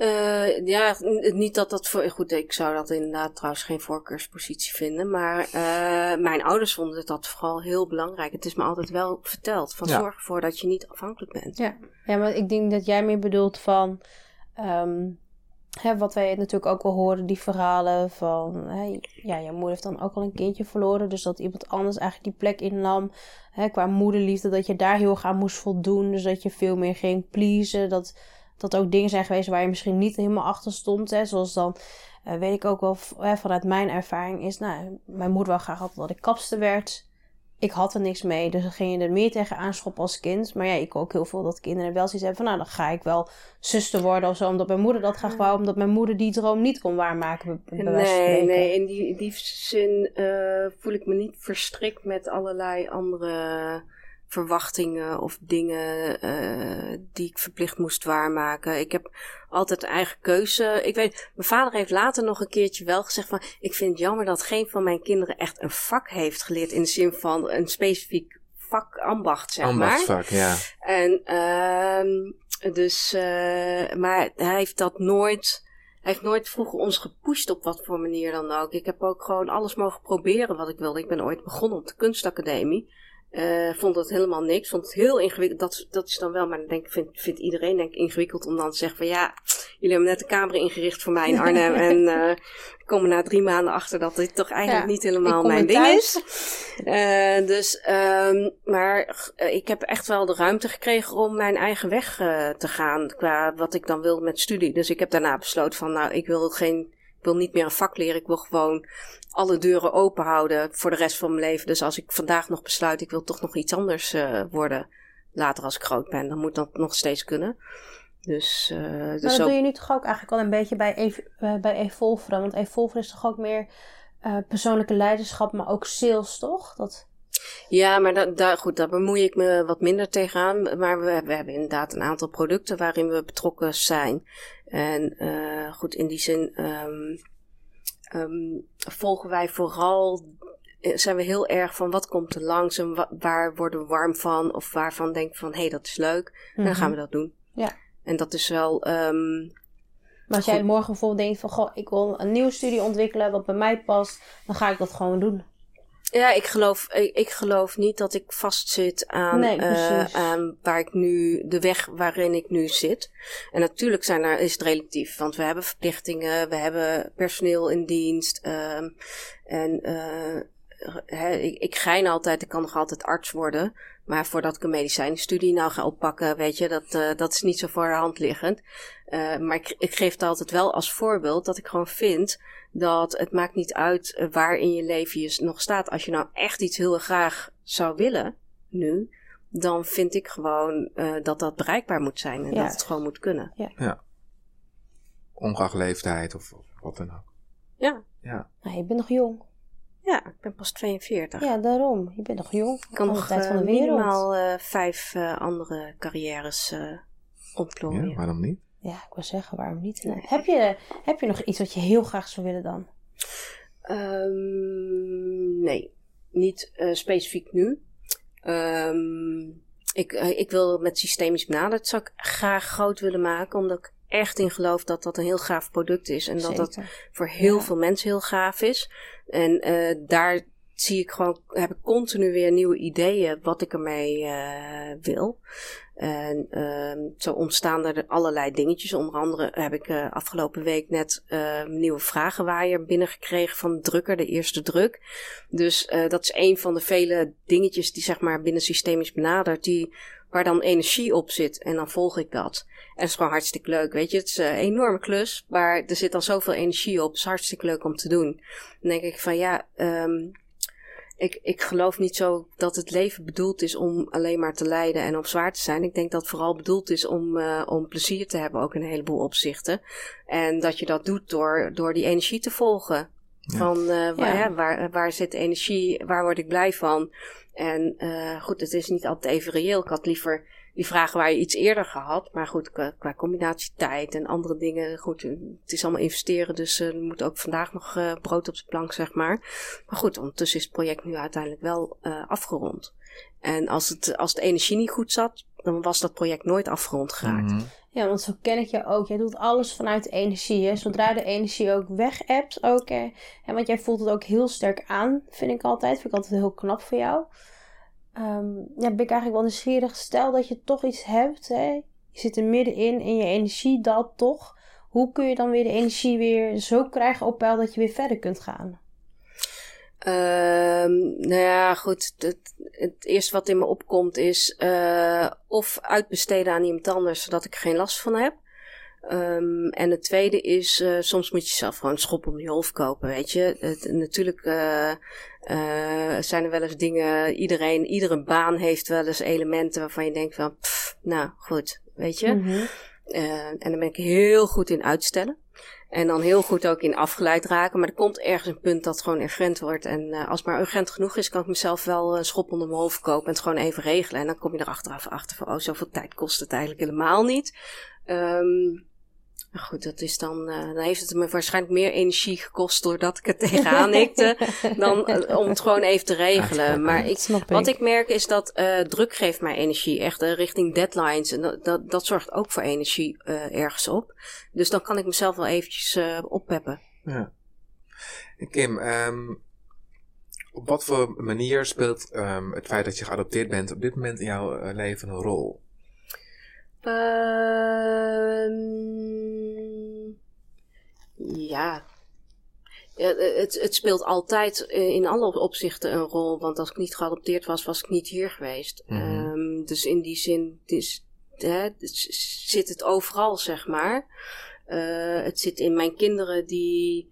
Eh, ja, niet dat dat voor. Goed, ik zou dat inderdaad trouwens geen voorkeurspositie vinden. Maar eh, mijn ouders vonden dat vooral heel belangrijk. Het is me altijd wel verteld. Van Ja. zorg ervoor dat je niet afhankelijk bent. Ja. ja, maar ik denk dat jij meer bedoelt van... ehm, hè, wat wij natuurlijk ook wel horen, die verhalen van... Hè, ja, je moeder heeft dan ook al een kindje verloren. Dus dat iemand anders eigenlijk die plek innam. Hè, qua moederliefde, dat je daar heel erg moest voldoen. Dus dat je veel meer ging pleasen. Dat, dat ook dingen zijn geweest waar je misschien niet helemaal achter stond. Hè, zoals dan... eh, weet ik ook wel vanuit mijn ervaring is... Nou, mijn moeder wou graag altijd dat ik kapster werd... Ik had er niks mee, dus dan ging je er meer tegen aanschoppen als kind. Maar ja, ik ook heel veel dat kinderen wel zoiets hebben van... nou, dan ga ik wel zuster worden of zo. Omdat mijn moeder dat graag wou. Omdat mijn moeder die droom niet kon waarmaken, bij, Nee, nee, in die, in die zin eh, voel ik me niet verstrikt met allerlei andere verwachtingen of dingen eh, die ik verplicht moest waarmaken. Ik heb altijd eigen keuze. Ik weet, mijn vader heeft later nog een keertje wel gezegd van, ik vind het jammer dat geen van mijn kinderen echt een vak heeft geleerd in de zin van een specifiek vak ambacht, zeg maar. Ambachtsvak, ja. En ehm dus, eh, maar hij heeft dat nooit. Hij heeft nooit vroeger ons gepusht op wat voor manier dan ook. Ik heb ook gewoon alles mogen proberen wat ik wilde. Ik ben ooit begonnen op de kunstacademie. Eh, vond dat helemaal niks. Vond het heel ingewikkeld. Dat, dat is dan wel, maar dan denk vindt, vindt iedereen denk ik ingewikkeld om dan te zeggen van ja, jullie hebben net de kamer ingericht voor mij in Arnhem. en uh, komen na drie maanden achter dat dit toch eigenlijk niet helemaal mijn ding is. Uh, dus, um, maar ik heb echt wel de ruimte gekregen om mijn eigen weg te gaan. Qua wat ik dan wil met studie. Dus ik heb daarna besloten van, nou, ik wil geen wil niet meer een vak leren. Ik wil gewoon alle deuren open houden voor de rest van mijn leven. Dus als ik vandaag nog besluit, ik wil toch nog iets anders uh, worden. Later als ik groot ben, dan moet dat nog steeds kunnen. Dus, uh, dus maar dat doe je nu toch ook eigenlijk wel een beetje bij, Ev uh, bij Evolveren. Want Evolveren is toch ook meer persoonlijke leiderschap, maar ook sales, toch? Dat... Ja, maar daar, goed, daar bemoei ik me wat minder tegenaan. Maar we, we hebben inderdaad een aantal producten waarin we betrokken zijn. En uh, goed, in die zin um, um, volgen wij vooral, eh, zijn we heel erg van wat komt er langs en waar worden we warm van of waarvan denk van hé, hey, dat is leuk. Dan gaan we mhm. dat doen. Ja. En dat is wel. Um, maar als jij morgen bijvoorbeeld denkt van goh, ik wil een nieuwe studie ontwikkelen wat bij mij past, dan ga ik dat gewoon doen. Ja, ik geloof, ik, ik, geloof niet dat ik vastzit aan, nee, uh, aan waar ik nu, de weg waarin ik nu zit. En natuurlijk zijn er, is het relatief, want we hebben verplichtingen, we hebben personeel in dienst. Uh, en uh, ik, ik gein altijd, ik kan nog altijd arts worden. Maar voordat ik een medicijnstudie nou ga oppakken, weet je, dat, uh, dat is niet zo voor de hand liggend. Maar ik, ik geef het altijd wel als voorbeeld dat ik gewoon vind dat het maakt niet uit eh, waar in je leven je nog staat. Als je nou echt iets heel graag zou willen, nu, dan vind ik gewoon uh, dat dat bereikbaar moet zijn en dat het gewoon moet kunnen. Ja. ja. Ongeacht leeftijd of, of, wat dan ook. Ja. ja. Nou, je bent nog jong. Ja, ik ben pas 42. Ja, daarom. Je bent nog jong. Ik kan nog tijd van de wereld. minimaal uh, vijf uh, andere carrières uh, ontplooien. Ja, waarom niet? Ja, ik wil zeggen, waarom niet? Heb, je, heb je nog iets wat je heel graag zou willen dan? Um, nee, niet uh, specifiek nu. Um, ik, uh, ik wil met systemisch benaderd zou ik graag groot willen maken, omdat ik echt in geloof dat dat een heel gaaf product is. En dat Zeker. dat voor heel ja. veel mensen heel gaaf is. En uh, daar zie ik gewoon, heb ik continu weer nieuwe ideeën wat ik ermee wil. En uh, zo ontstaan er allerlei dingetjes. Onder andere heb ik uh, afgelopen week net uh, nieuwe vragenwaaier binnengekregen van de drukker, de eerste druk. Dus uh, dat is een van de vele dingetjes die zeg maar binnen systemisch benaderd, die, waar dan energie op zit. En dan volg ik dat. En het is gewoon hartstikke leuk, weet je. Het is een enorme klus, maar er zit dan zoveel energie op. Het is hartstikke leuk om te doen. Dan denk ik van ja, um, ik, ik geloof niet zo dat het leven bedoeld is om alleen maar te lijden en op zwaar te zijn. Ik denk dat het vooral bedoeld is om, uh, om plezier te hebben, ook in een heleboel opzichten. En dat je dat doet door, door die energie te volgen. Ja. Van uh, waar, ja. waar, waar zit energie, waar word ik blij van? En uh, goed, het is niet altijd even reëel. Ik had liever die vragen waar je iets eerder gehad. Maar goed, qua, qua combinatie tijd en andere dingen. Goed, het is allemaal investeren. Dus uh, er moet ook vandaag nog uh, brood op de plank, zeg maar. Maar goed, ondertussen is het project nu uiteindelijk wel uh, afgerond. En als het, als de energie niet goed zat, dan was dat project nooit afgerond geraakt. Mm -hmm. Ja, want zo ken ik je ook. Jij doet alles vanuit energie. Hè? Zodra de energie ook weg hebt, ook. Hè? En want jij voelt het ook heel sterk aan, vind ik altijd. Vind ik altijd heel knap voor jou. Um, ja, ben ik eigenlijk wel nieuwsgierig. Stel dat je toch iets hebt, hè? je zit er middenin en je energie daalt toch. Hoe kun je dan weer de energie weer zo krijgen op peil dat je weer verder kunt gaan? Um, nou ja, goed. Het, het, eerste wat in me opkomt is uh, of uitbesteden aan iemand anders, zodat ik er geen last van heb. Um, en het tweede is, uh, soms moet je zelf gewoon schop om je hoofd kopen, weet je. Het, natuurlijk uh, uh, zijn er wel eens dingen, iedereen, iedere baan heeft wel eens elementen waarvan je denkt van, pff, nou goed, weet je. Mm -hmm. en dan ben ik heel goed in uitstellen. En dan heel goed ook in afgeleid raken. Maar er komt ergens een punt dat het gewoon urgent wordt. En als het maar urgent genoeg is, kan ik mezelf wel een schop onder mijn hoofd kopen en het gewoon even regelen. En dan kom je er achteraf achter van, oh, zoveel tijd kost het eigenlijk helemaal niet. Um, maar goed, dat is dan, uh, dan heeft het me waarschijnlijk meer energie gekost doordat ik het tegenaan hikte, dan uh, om het gewoon even te regelen. maar ik, wat ik merk is dat uh, druk geeft mij energie, echt richting deadlines. En dat, dat, dat zorgt ook voor energie ergens op. Dus dan kan ik mezelf wel eventjes oppeppen. Ja. Kim, um, op wat voor manier speelt um, het feit dat je geadopteerd bent op dit moment in jouw leven een rol? Um, Ja. Ja, eh, het, het speelt altijd eh, in alle opzichten een rol. Want als ik niet geadopteerd was, was ik niet hier geweest. Mhm. Ehm, dus in die zin is, hè, zit het overal, zeg maar. Eh, het zit in mijn kinderen die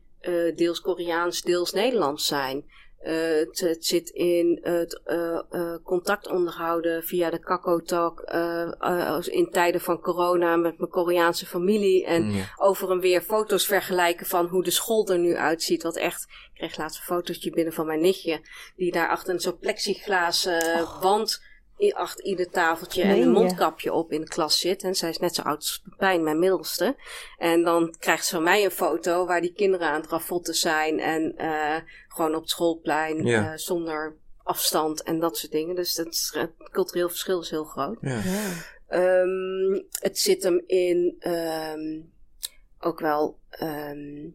deels Koreaans, deels Nederlands zijn. Eh, het, het zit in het eh, contact onderhouden via de Kakko-talk eh, eh, in tijden van corona met mijn Koreaanse familie. En Ja. over en weer foto's vergelijken van hoe de school er nu uitziet. Wat echt, ik kreeg laatst een fotootje binnen van mijn nichtje. Die daar achter een zo'n plexiglaas eh, wand achter ieder tafeltje en een je? mondkapje op in de klas zit. En zij is net zo oud als Pepijn, mijn middelste. En dan krijgt ze van mij een foto waar die kinderen aan het ravotten zijn. En eh, gewoon op het schoolplein Ja. eh, zonder afstand en dat soort dingen. Dus dat is, het cultureel verschil is heel groot. Ja. Ja. Ehm, het zit hem in ehm, ook wel. ehm,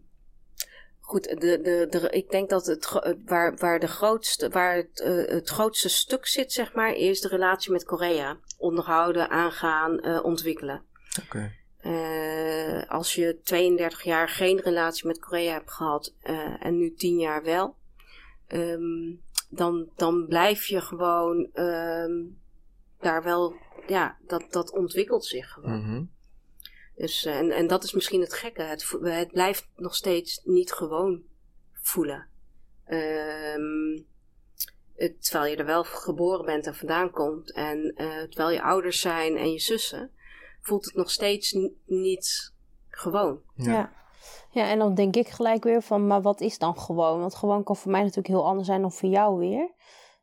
goed, de, de, de, ik denk dat het, het- waar, waar, de grootste, waar het, eh, het grootste stuk zit, zeg maar, is de relatie met Korea. Onderhouden, aangaan, eh, ontwikkelen. Oké. Eh, als je 32 jaar geen relatie met Korea hebt gehad eh, en nu 10 jaar wel, ehm, dan, dan blijf je gewoon ehm, daar wel, ja, dat, dat ontwikkelt zich gewoon. Mhm. Dus, eh, en, en dat is misschien het gekke, het, het blijft nog steeds niet gewoon voelen. Ehm, het, terwijl je er wel geboren bent en vandaan komt, en eh, terwijl je ouders zijn en je zussen, voelt het nog steeds ni- niet gewoon. Ja. Ja. ja, en dan denk ik gelijk weer van, maar wat is dan gewoon? Want gewoon kan voor mij natuurlijk heel anders zijn dan voor jou weer.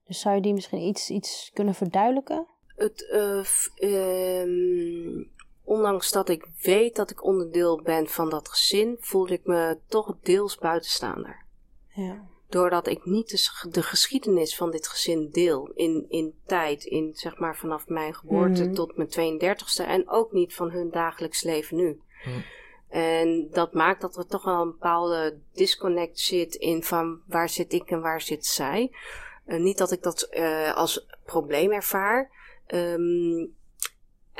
Dus zou je die misschien iets, iets kunnen verduidelijken? Het, eh, f- ehm, ondanks dat ik weet dat ik onderdeel ben van dat gezin, voelde ik me toch deels buitenstaander. Ja. Doordat ik niet de, de geschiedenis van dit gezin deel in, in tijd, in zeg maar vanaf mijn geboorte Mhm. tot mijn 32e en ook niet van hun dagelijks leven nu. Mhm. En dat maakt dat er toch wel een bepaalde disconnect zit in van waar zit ik en waar zit zij. Eh, niet dat ik dat eh, als probleem ervaar. Ehm,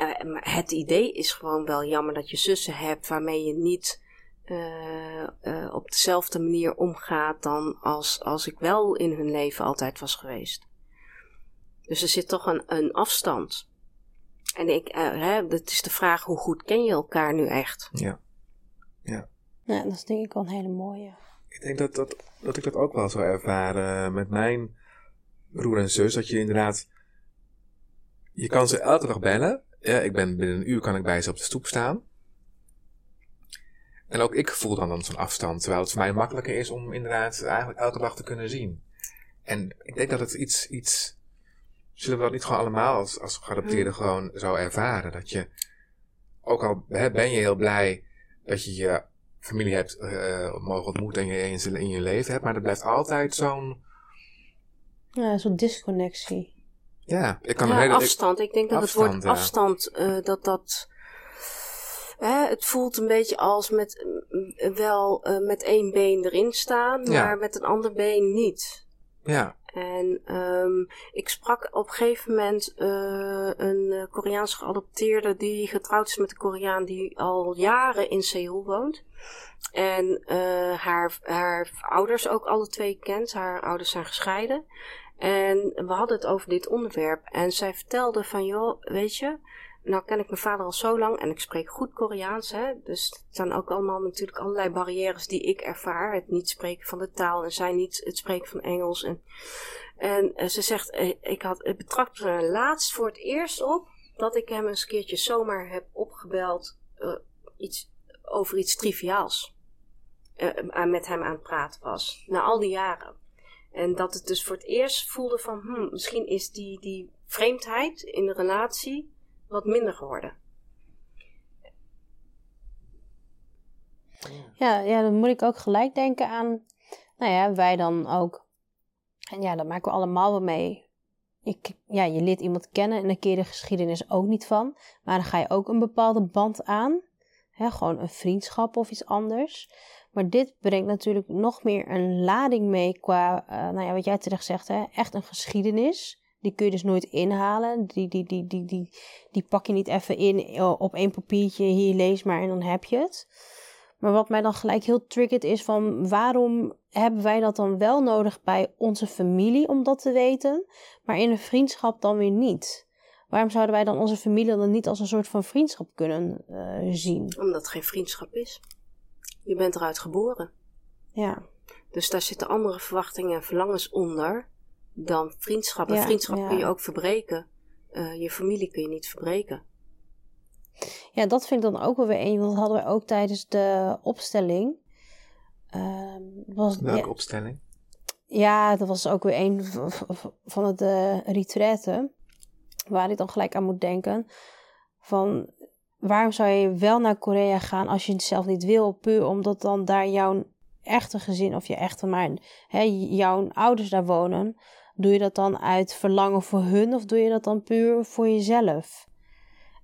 eh, maar het idee is gewoon wel jammer dat je zussen hebt waarmee je niet eh, eh, op dezelfde manier omgaat dan als, als ik wel in hun leven altijd was geweest. Dus er zit toch een, een afstand. En ik, hè, het is de vraag hoe goed ken je elkaar nu echt? Ja. ja, dat is denk ik wel een hele mooie. Ik denk dat, dat, dat ik dat ook wel zou ervaren met mijn broer en zus. Dat je inderdaad... Je kan ze elke dag bellen. Ja, ik ben binnen een uur kan ik bij ze op de stoep staan. En ook ik voel dan, dan zo'n afstand. Terwijl het voor mij makkelijker is om inderdaad eigenlijk elke dag te kunnen zien. En ik denk dat het iets... iets zullen we dat niet gewoon allemaal als, als geadopteerden gewoon zo ervaren? Dat je, ook al hè, ben je heel blij dat je je familie hebt eh, mogen ontmoeten en je je- in je leven hebt, maar er blijft altijd zo'n... Ja, zo'n disconnectie. Ja, ik kan ja, hele... afstand. Ik denk dat Afstand, het woord ja. afstand, eh, dat dat... Hè, het voelt een beetje als met eh, wel eh, met één been erin staan, Ja. maar met een ander been niet. ja, En ehm, ik sprak op een gegeven moment eh, een eh, Koreaans geadopteerde die getrouwd is met een Koreaan die al jaren in Seoul woont. En eh, haar, haar ouders ook alle twee kent. Haar ouders zijn gescheiden. En we hadden het over dit onderwerp. En zij vertelde van, joh, weet je, nou ken ik mijn vader al zo lang en ik spreek goed Koreaans. Hè? Dus het zijn ook allemaal natuurlijk allerlei barrières die ik ervaar. Het niet spreken van de taal en zij niet het spreken van Engels. En, en eh, ze zegt, eh, ik, had, ik betrapte er laatst voor het eerst op dat ik hem eens een keertje zomaar heb opgebeld eh, iets, over iets triviaals. met hem aan het praten was. Na al die jaren. En dat het dus voor het eerst voelde van, hmm, misschien is die, die vreemdheid in de relatie wat minder geworden. Ja, ja, dan moet ik ook gelijk denken aan, nou ja, wij dan ook. En ja, dat maken we allemaal wel mee. Ik, ja, je leert iemand kennen en dan keer de geschiedenis ook niet van. Maar dan ga je ook een bepaalde band aan. Hè, gewoon een vriendschap of iets anders. Maar dit brengt natuurlijk nog meer een lading mee qua, eh, nou ja, wat jij terecht zegt, hè, echt een geschiedenis. Die kun je dus nooit inhalen. Die, die, die, die, die, die pak je niet even in eh, op één papiertje. Hier, lees maar en dan heb je het. Maar wat mij dan gelijk heel triggert is van waarom hebben wij dat dan wel nodig bij onze familie om dat te weten, maar in een vriendschap dan weer niet? Waarom zouden wij dan onze familie dan niet als een soort van vriendschap kunnen uh, zien? Omdat het geen vriendschap is. Je bent eruit geboren. Ja. Dus daar zitten andere verwachtingen en verlangens onder dan vriendschap. En vriendschap kun je ook verbreken. Uh, je familie kun je niet verbreken. Ja, dat vind ik dan ook wel weer een. Want dat hadden we ook tijdens de opstelling. Uh, was, Welke opstelling? Ja, dat was ook weer een van het uh, retraite. Waar ik dan gelijk aan moet denken. Van waarom zou je wel naar Korea gaan als je het zelf niet wil? Puur omdat dan daar jouw echte gezin of je echte maar hè, jouw ouders daar wonen. Doe je dat dan uit verlangen voor hun of doe je dat dan puur voor jezelf?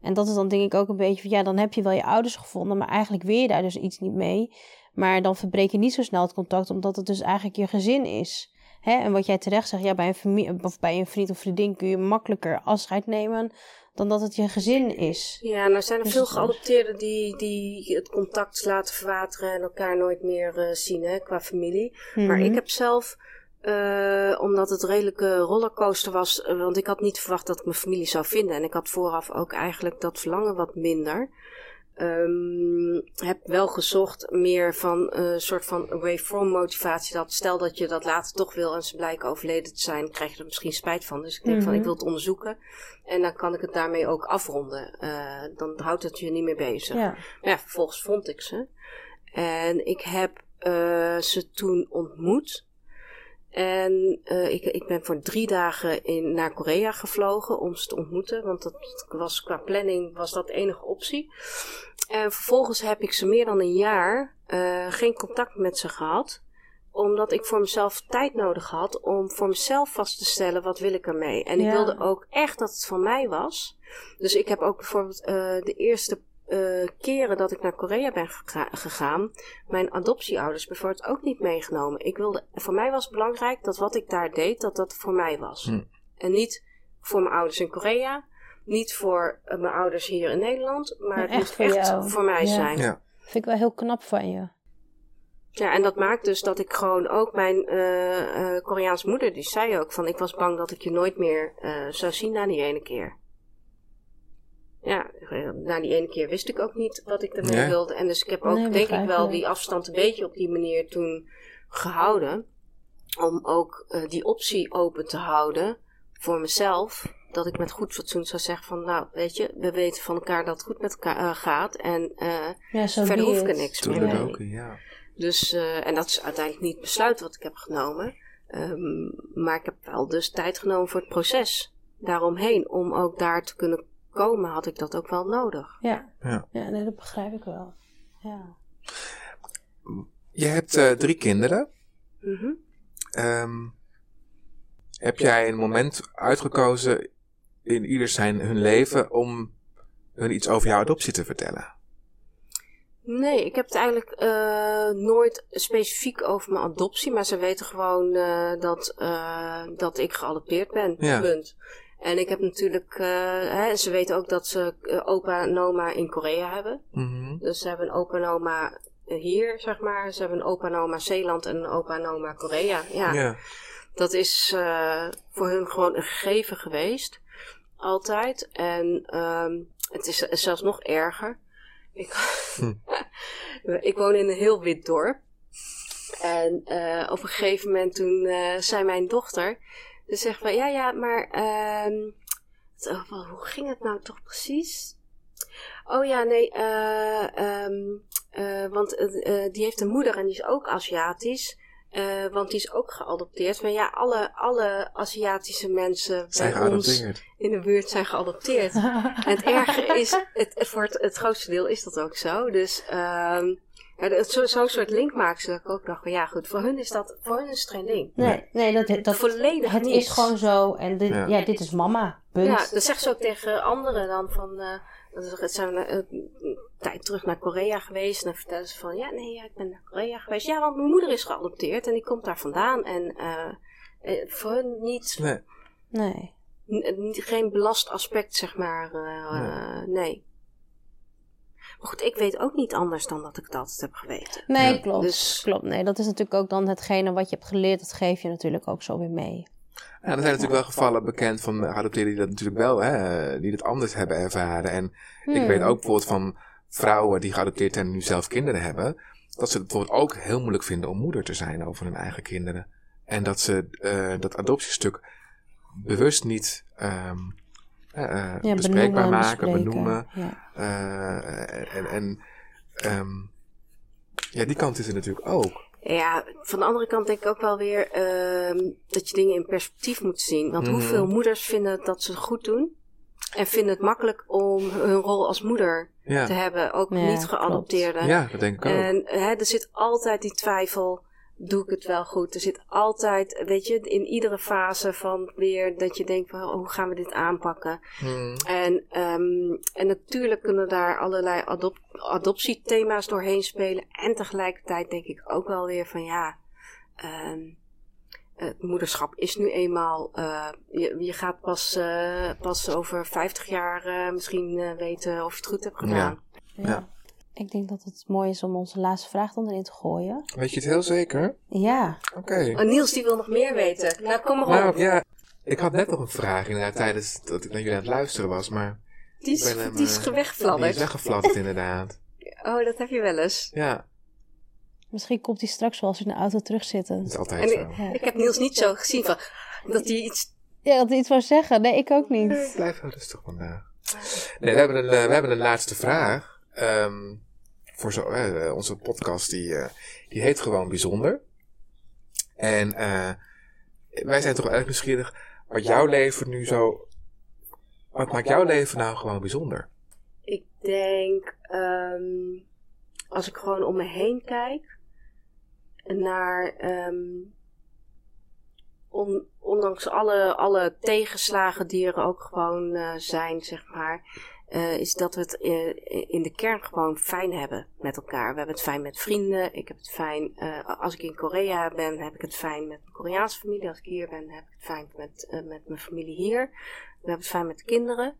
En dat is dan denk ik ook een beetje van ja, dan heb je wel je ouders gevonden, maar eigenlijk wil je daar dus iets niet mee. Maar dan verbreek je niet zo snel het contact, omdat het dus eigenlijk je gezin is. Hè? En wat jij terecht zegt, ja, bij een, familie, of bij een vriend of vriendin kun je makkelijker afscheid nemen dan dat het je gezin is. Ja, nou zijn er dus veel geadopteerden die, die het contact laten verwateren en elkaar nooit meer uh, zien hè, qua familie. Maar ik mhm. heb zelf uh, omdat het redelijke rollercoaster was. Uh, want ik had niet verwacht dat ik mijn familie zou vinden. En ik had vooraf ook eigenlijk dat verlangen wat minder. Um, heb wel gezocht meer van een uh, soort van away from motivatie. Dat stel dat je dat later toch wil en ze blijken overleden te zijn, krijg je er misschien spijt van. Dus ik denk van ik mhm. wil het onderzoeken. En dan kan ik het daarmee ook afronden. Uh, dan houdt het je niet meer bezig. Ja. Maar ja, vervolgens vond ik ze. En ik heb uh, ze toen ontmoet. En uh, ik, ik ben voor drie dagen in, naar Korea gevlogen om ze te ontmoeten. Want dat was qua planning was dat de enige optie. En vervolgens heb ik ze meer dan een jaar uh, geen contact met ze gehad. Omdat ik voor mezelf tijd nodig had om voor mezelf vast te stellen wat wil ik ermee. En ik wilde ook echt dat het van mij was. Dus ik heb ook bijvoorbeeld uh, de eerste uh, keren dat ik naar Korea ben gegaan, mijn adoptieouders bijvoorbeeld ook niet meegenomen. Ik wilde, voor mij was het belangrijk dat wat ik daar deed, dat dat voor mij was. Hm. En niet voor mijn ouders in Korea, niet voor uh, mijn ouders hier in Nederland, maar het echt moest echt voor mij zijn. Ja. Vind ik wel heel knap van je. Ja, en dat maakt dus dat ik gewoon ook mijn uh, Koreaanse moeder, die zei ook van ik was bang dat ik je nooit meer zou zien na die ene keer ja, na die ene keer wist ik ook niet wat ik ermee wilde. En dus ik heb ook, denk ik wel, die afstand een beetje op die manier toen gehouden. Om ook uh, die optie open te houden voor mezelf. Dat ik met goed fatsoen zou zeggen van, nou, weet je, we weten van elkaar dat het goed met elkaar uh, gaat. En uh, ja, verder hoef ik er niks meer mee. ja. Dus, en dat is uiteindelijk niet het besluit wat ik heb genomen. Um, maar ik heb wel dus tijd genomen voor het proces daaromheen. Om ook daar te kunnen komen, had ik dat ook wel nodig. Ja, ja. ja nee, dat begrijp ik wel. Ja. Je hebt uh, drie kinderen. Mm um, heb jij een moment uitgekozen in ieder zijn hun leven om hun iets over jouw adoptie te vertellen? Nee, ik heb het eigenlijk uh, nooit specifiek over mijn adoptie, maar ze weten gewoon uh, dat, uh, dat ik geadopteerd ben. Ja. Punt. En ik heb natuurlijk, uh, hè, ze weten ook dat ze uh, opa en oma in Korea hebben. Mm-hmm. Dus ze hebben een opa en oma hier, zeg maar. Ze hebben een opa en oma Zeeland en een opa en oma Korea. Ja. Yeah. Dat is uh, voor hun gewoon een gegeven geweest. Altijd. En um, het is zelfs nog erger. Ik, hm. ik woon in een heel wit dorp. En uh, op een gegeven moment toen uh, zei mijn dochter... Dus zeggen we, ja, ja, maar um, hoe ging het nou toch precies? Oh ja, nee, uh, um, uh, want uh, die heeft een moeder en die is ook Aziatisch. Want die is ook geadopteerd. Maar ja, alle, alle Aziatische mensen zijn bij ons in de buurt zijn geadopteerd. en het erge is, het, voor het, het grootste deel is dat ook zo. Dus um, ja, Zo'n zo soort link maken ze dat ik ook dacht van ja goed, voor hun is dat, voor hun is het geen ding. Nee, nee dat, dat, volledig Het is gewoon zo en dit, ja. dit is mama, punt. Ja, dat zegt ze ook tegen anderen dan van, uh, dat zijn uh, een tijd terug naar Korea geweest en dan vertellen ze van ja nee, ja, ik ben naar Korea geweest. Ja, want mijn moeder is geadopteerd en die komt daar vandaan en uh, voor hun niet... Nee. nee. Geen belast aspect, zeg maar. nee. nee. Maar goed, ik weet ook niet anders dan dat ik het altijd heb geweten. Nee, Ja. klopt. Dus- klopt. Nee, dat is natuurlijk ook dan hetgene wat je hebt geleerd. Dat geef je natuurlijk ook zo weer mee. Ja, er zijn natuurlijk wel gevallen bekend van geadopteerden die dat natuurlijk wel, hè, die het anders hebben ervaren. En ik Hmm. weet ook bijvoorbeeld van vrouwen die geadopteerd zijn en nu zelf kinderen hebben, dat ze het bijvoorbeeld ook heel moeilijk vinden om moeder te zijn over hun eigen kinderen. En dat ze eh, dat adoptiestuk bewust niet ehm, Ja, bespreekbaar benoemen, maken, bespreken. benoemen. Ja. Eh, en en ehm, ja, die kant is er natuurlijk ook. Ja, van de andere kant denk ik ook wel weer ehm, dat je dingen in perspectief moet zien. Want Mhm. hoeveel moeders vinden dat ze het goed doen? En vinden het makkelijk om hun rol als moeder te hebben, ook Ja, niet geadopteerden. ja dat denk ik ook. En hè, er zit altijd die twijfel, doe ik het wel goed? Er zit altijd, weet je, in iedere fase van weer dat je denkt van, oh, hoe gaan we dit aanpakken? Hmm. En, ehm, en natuurlijk kunnen daar allerlei adop adoptiethema's doorheen spelen. En tegelijkertijd denk ik ook wel weer van ja, ehm, het moederschap is nu eenmaal. eh, je, je gaat pas, eh, pas over 50 jaar eh, misschien weten of je het goed hebt gedaan. Ja. Ja. Ik denk dat het mooi is om onze laatste vraag dan erin te gooien. Weet je het heel zeker? Ja. Oké. Oh, Niels die wil nog meer weten. Nou, kom maar op. Nou ja, ik had net nog een vraag inderdaad tijdens dat ik naar jullie aan het luisteren was, maar die is, hem, die is eh, gewegfladderd. die is weggefladderd inderdaad. Oh, dat heb je wel eens. Ja, Misschien komt hij straks wel als we in de auto terugzitten. dat is altijd En zo. Ja. Ik heb Niels niet zo gezien van dat hij iets. Ja, dat hij iets wou zeggen. Nee, ik ook niet. Blijf wel rustig vandaag. Nee, we hebben een, eh, we hebben een laatste vraag. Ehm, voor zo, eh, onze podcast, die, eh, die heet gewoon bijzonder. En eh, wij zijn toch erg nieuwsgierig wat jouw leven nu zo... Wat maakt jouw leven nou gewoon bijzonder? Ik denk, ehm, als ik gewoon om me heen kijk, naar, ehm, on- ondanks alle, alle tegenslagen die er ook gewoon zijn, zeg maar, eh, is dat we het eh, in de kern gewoon fijn hebben met elkaar. We hebben het fijn met vrienden. Ik heb het fijn, eh, als ik in Korea ben, heb ik het fijn met mijn Koreaanse familie. Als ik hier ben, heb ik het fijn met, met mijn familie hier. We hebben het fijn met de kinderen.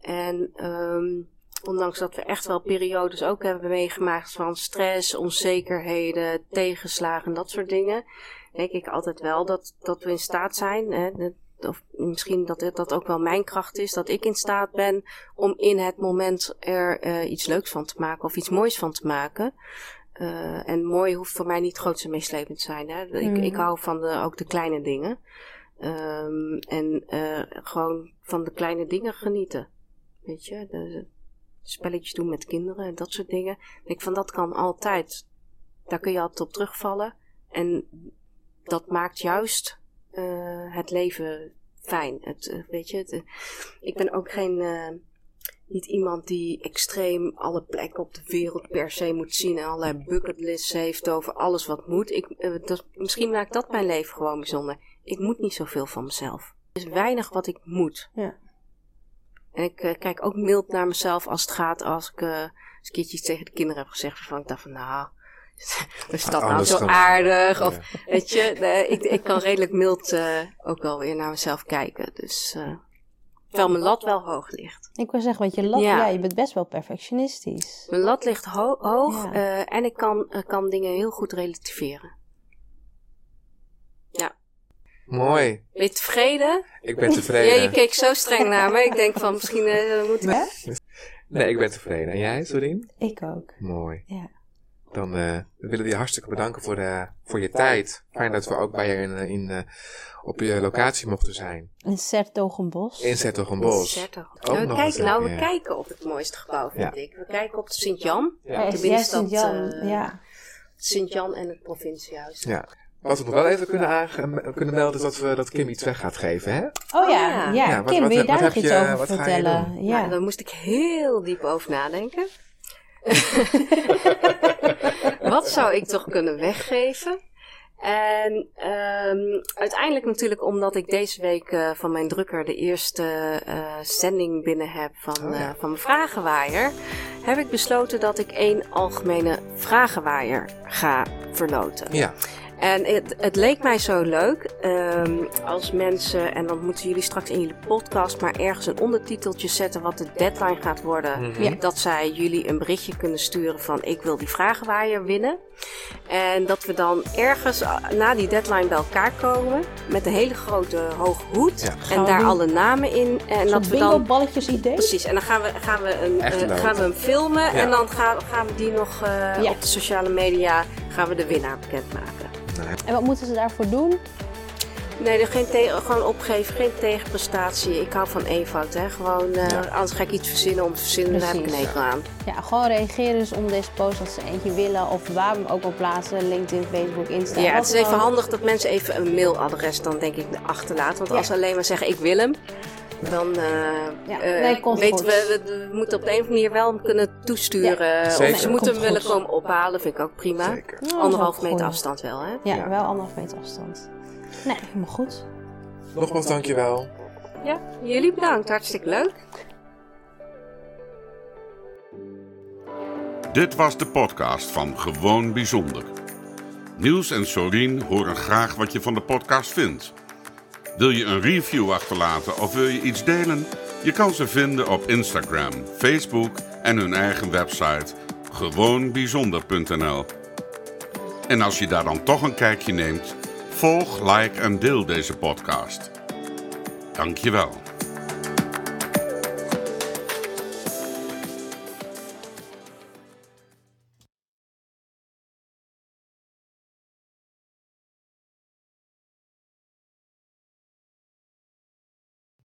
En ehm, ondanks dat we echt wel periodes ook hebben meegemaakt van stress, onzekerheden, tegenslagen en dat soort dingen, denk ik altijd wel dat, dat we in staat zijn, hè, of misschien dat het- dat ook wel mijn kracht is, dat ik in staat ben om in het moment er eh, iets leuks van te maken of iets moois van te maken. Eh, en mooi hoeft voor mij niet groot en meeslepend te zijn. Hè? Ik, ik hou van de, ook de kleine dingen. Ehm, en eh, gewoon van de kleine dingen genieten. Weet je, de, spelletjes doen met kinderen en dat soort dingen. Ik denk van dat kan altijd. Daar kun je altijd op terugvallen. En dat maakt juist eh, het leven fijn. Het, eh, weet je, het, eh, ik ben ook geen. niet iemand die extreem alle plekken op de wereld per se moet zien en allerlei bucketlists heeft over alles wat moet. Ik, dat, misschien maakt dat mijn leven gewoon bijzonder. Ik moet niet zoveel van mezelf. Er is weinig wat ik moet. Ja. En ik kijk ook mild naar mezelf als het gaat als ik eens een keertje iets tegen de kinderen heb gezegd waarvan ik dacht van nou, is dat nou zo aardig? Ja. Of weet je, ik, ik kan redelijk mild eh, ook wel weer naar mezelf kijken. Dus eh, terwijl mijn lat wel hoog ligt. Ik wil zeggen, want je lat, Ja. ja. je bent best wel perfectionistisch. Mijn lat ligt ho- hoog Ja. eh, en ik kan, kan dingen heel goed relativeren. Mooi. Ben je tevreden? Ik ben Ja, tevreden. je keek zo streng naar me. Ik denk van misschien moet Hè? Nee, ik ben tevreden. En jij, Sorien? Ik ook. Mooi. Ja. Dan eh, willen we je hartstikke bedanken voor, de, voor je tijd. Fijn dat we ook bij je in, in, eh, op je locatie mochten zijn. In Sertogenbos. In. Ook Nou, nog kijk, eens, nou, we ja. kijken op het mooiste gebouw, vind Ja. ik. We kijken op de Sint-Jan. Ja. Ja, de is binnenstad, juist Jan. eh, ja. Sint-Jan en het provinciehuis. Ja. Wat we nog wel even kunnen, aange- kunnen melden is dat, we, dat Kim iets weg gaat geven, hè? Oh ja, Oh ja. ja. Ja, wat- Kim, wat- wil je daar nog iets over vertellen? Ja, Ja. daar moest ik heel diep over nadenken. Wat zou ik toch kunnen weggeven? En ehm, uiteindelijk natuurlijk omdat ik deze week eh, van mijn drukker de eerste eh zending binnen heb van, Oh ja. eh, van mijn vragenwaaier, heb ik besloten dat ik één algemene vragenwaaier ga verloten. Ja. En het, het leek mij zo leuk ehm, als mensen, en dan moeten jullie straks in jullie podcast maar ergens een ondertiteltje zetten wat de deadline gaat worden. Mhm. Ja. Dat zij jullie een berichtje kunnen sturen van ik wil die vragenwaaier winnen. En dat we dan ergens ah, na die deadline bij elkaar komen met een hele grote hoge hoed. Ja. En daar doen- alle namen in. En dat we dan bingo-balletjes idee. Precies, en dan gaan we, gaan we, een, eh, gaan we hem filmen Ja. en dan gaan, gaan we die nog eh, Ja. op de sociale media gaan we de winnaar bekendmaken. Nee. En wat moeten ze daarvoor doen? Nee, er geen gewoon opgeven, geen tegenprestatie. Ik hou van eenvoud, hè. Gewoon, eh, Ja. anders ga ik iets verzinnen om te verzinnen, daar heb ik een hekel aan. Ja, gewoon reageren dus om deze post als ze eentje willen. Of waar we hem ook op plaatsen. LinkedIn, Facebook, Insta. Ja, het is even handig dat mensen even een mailadres dan denk ik achterlaten. Want Ja. als ze alleen maar zeggen ik wil hem, dan eh, Ja, eh, nee, weten we, we, we moeten op de een of andere manier wel hem kunnen toesturen. of zeker. ze moeten hem willen komen ophalen, vind ik ook prima. Zeker. Anderhalf meter goed. afstand wel, hè? Ja, Ja. wel anderhalf meter afstand. Nee, helemaal goed. Nogmaals dankjewel. Ja, jullie bedankt. Hartstikke leuk. Dit was de podcast van Gewoon Bijzonder. Niels en Sorien horen graag wat je van de podcast vindt. Wil je een review achterlaten of wil je iets delen? Je kan ze vinden op Instagram, Facebook en hun eigen website gewoonbijzonder.nl. En als je daar dan toch een kijkje neemt, volg, like en deel deze podcast. Dankjewel.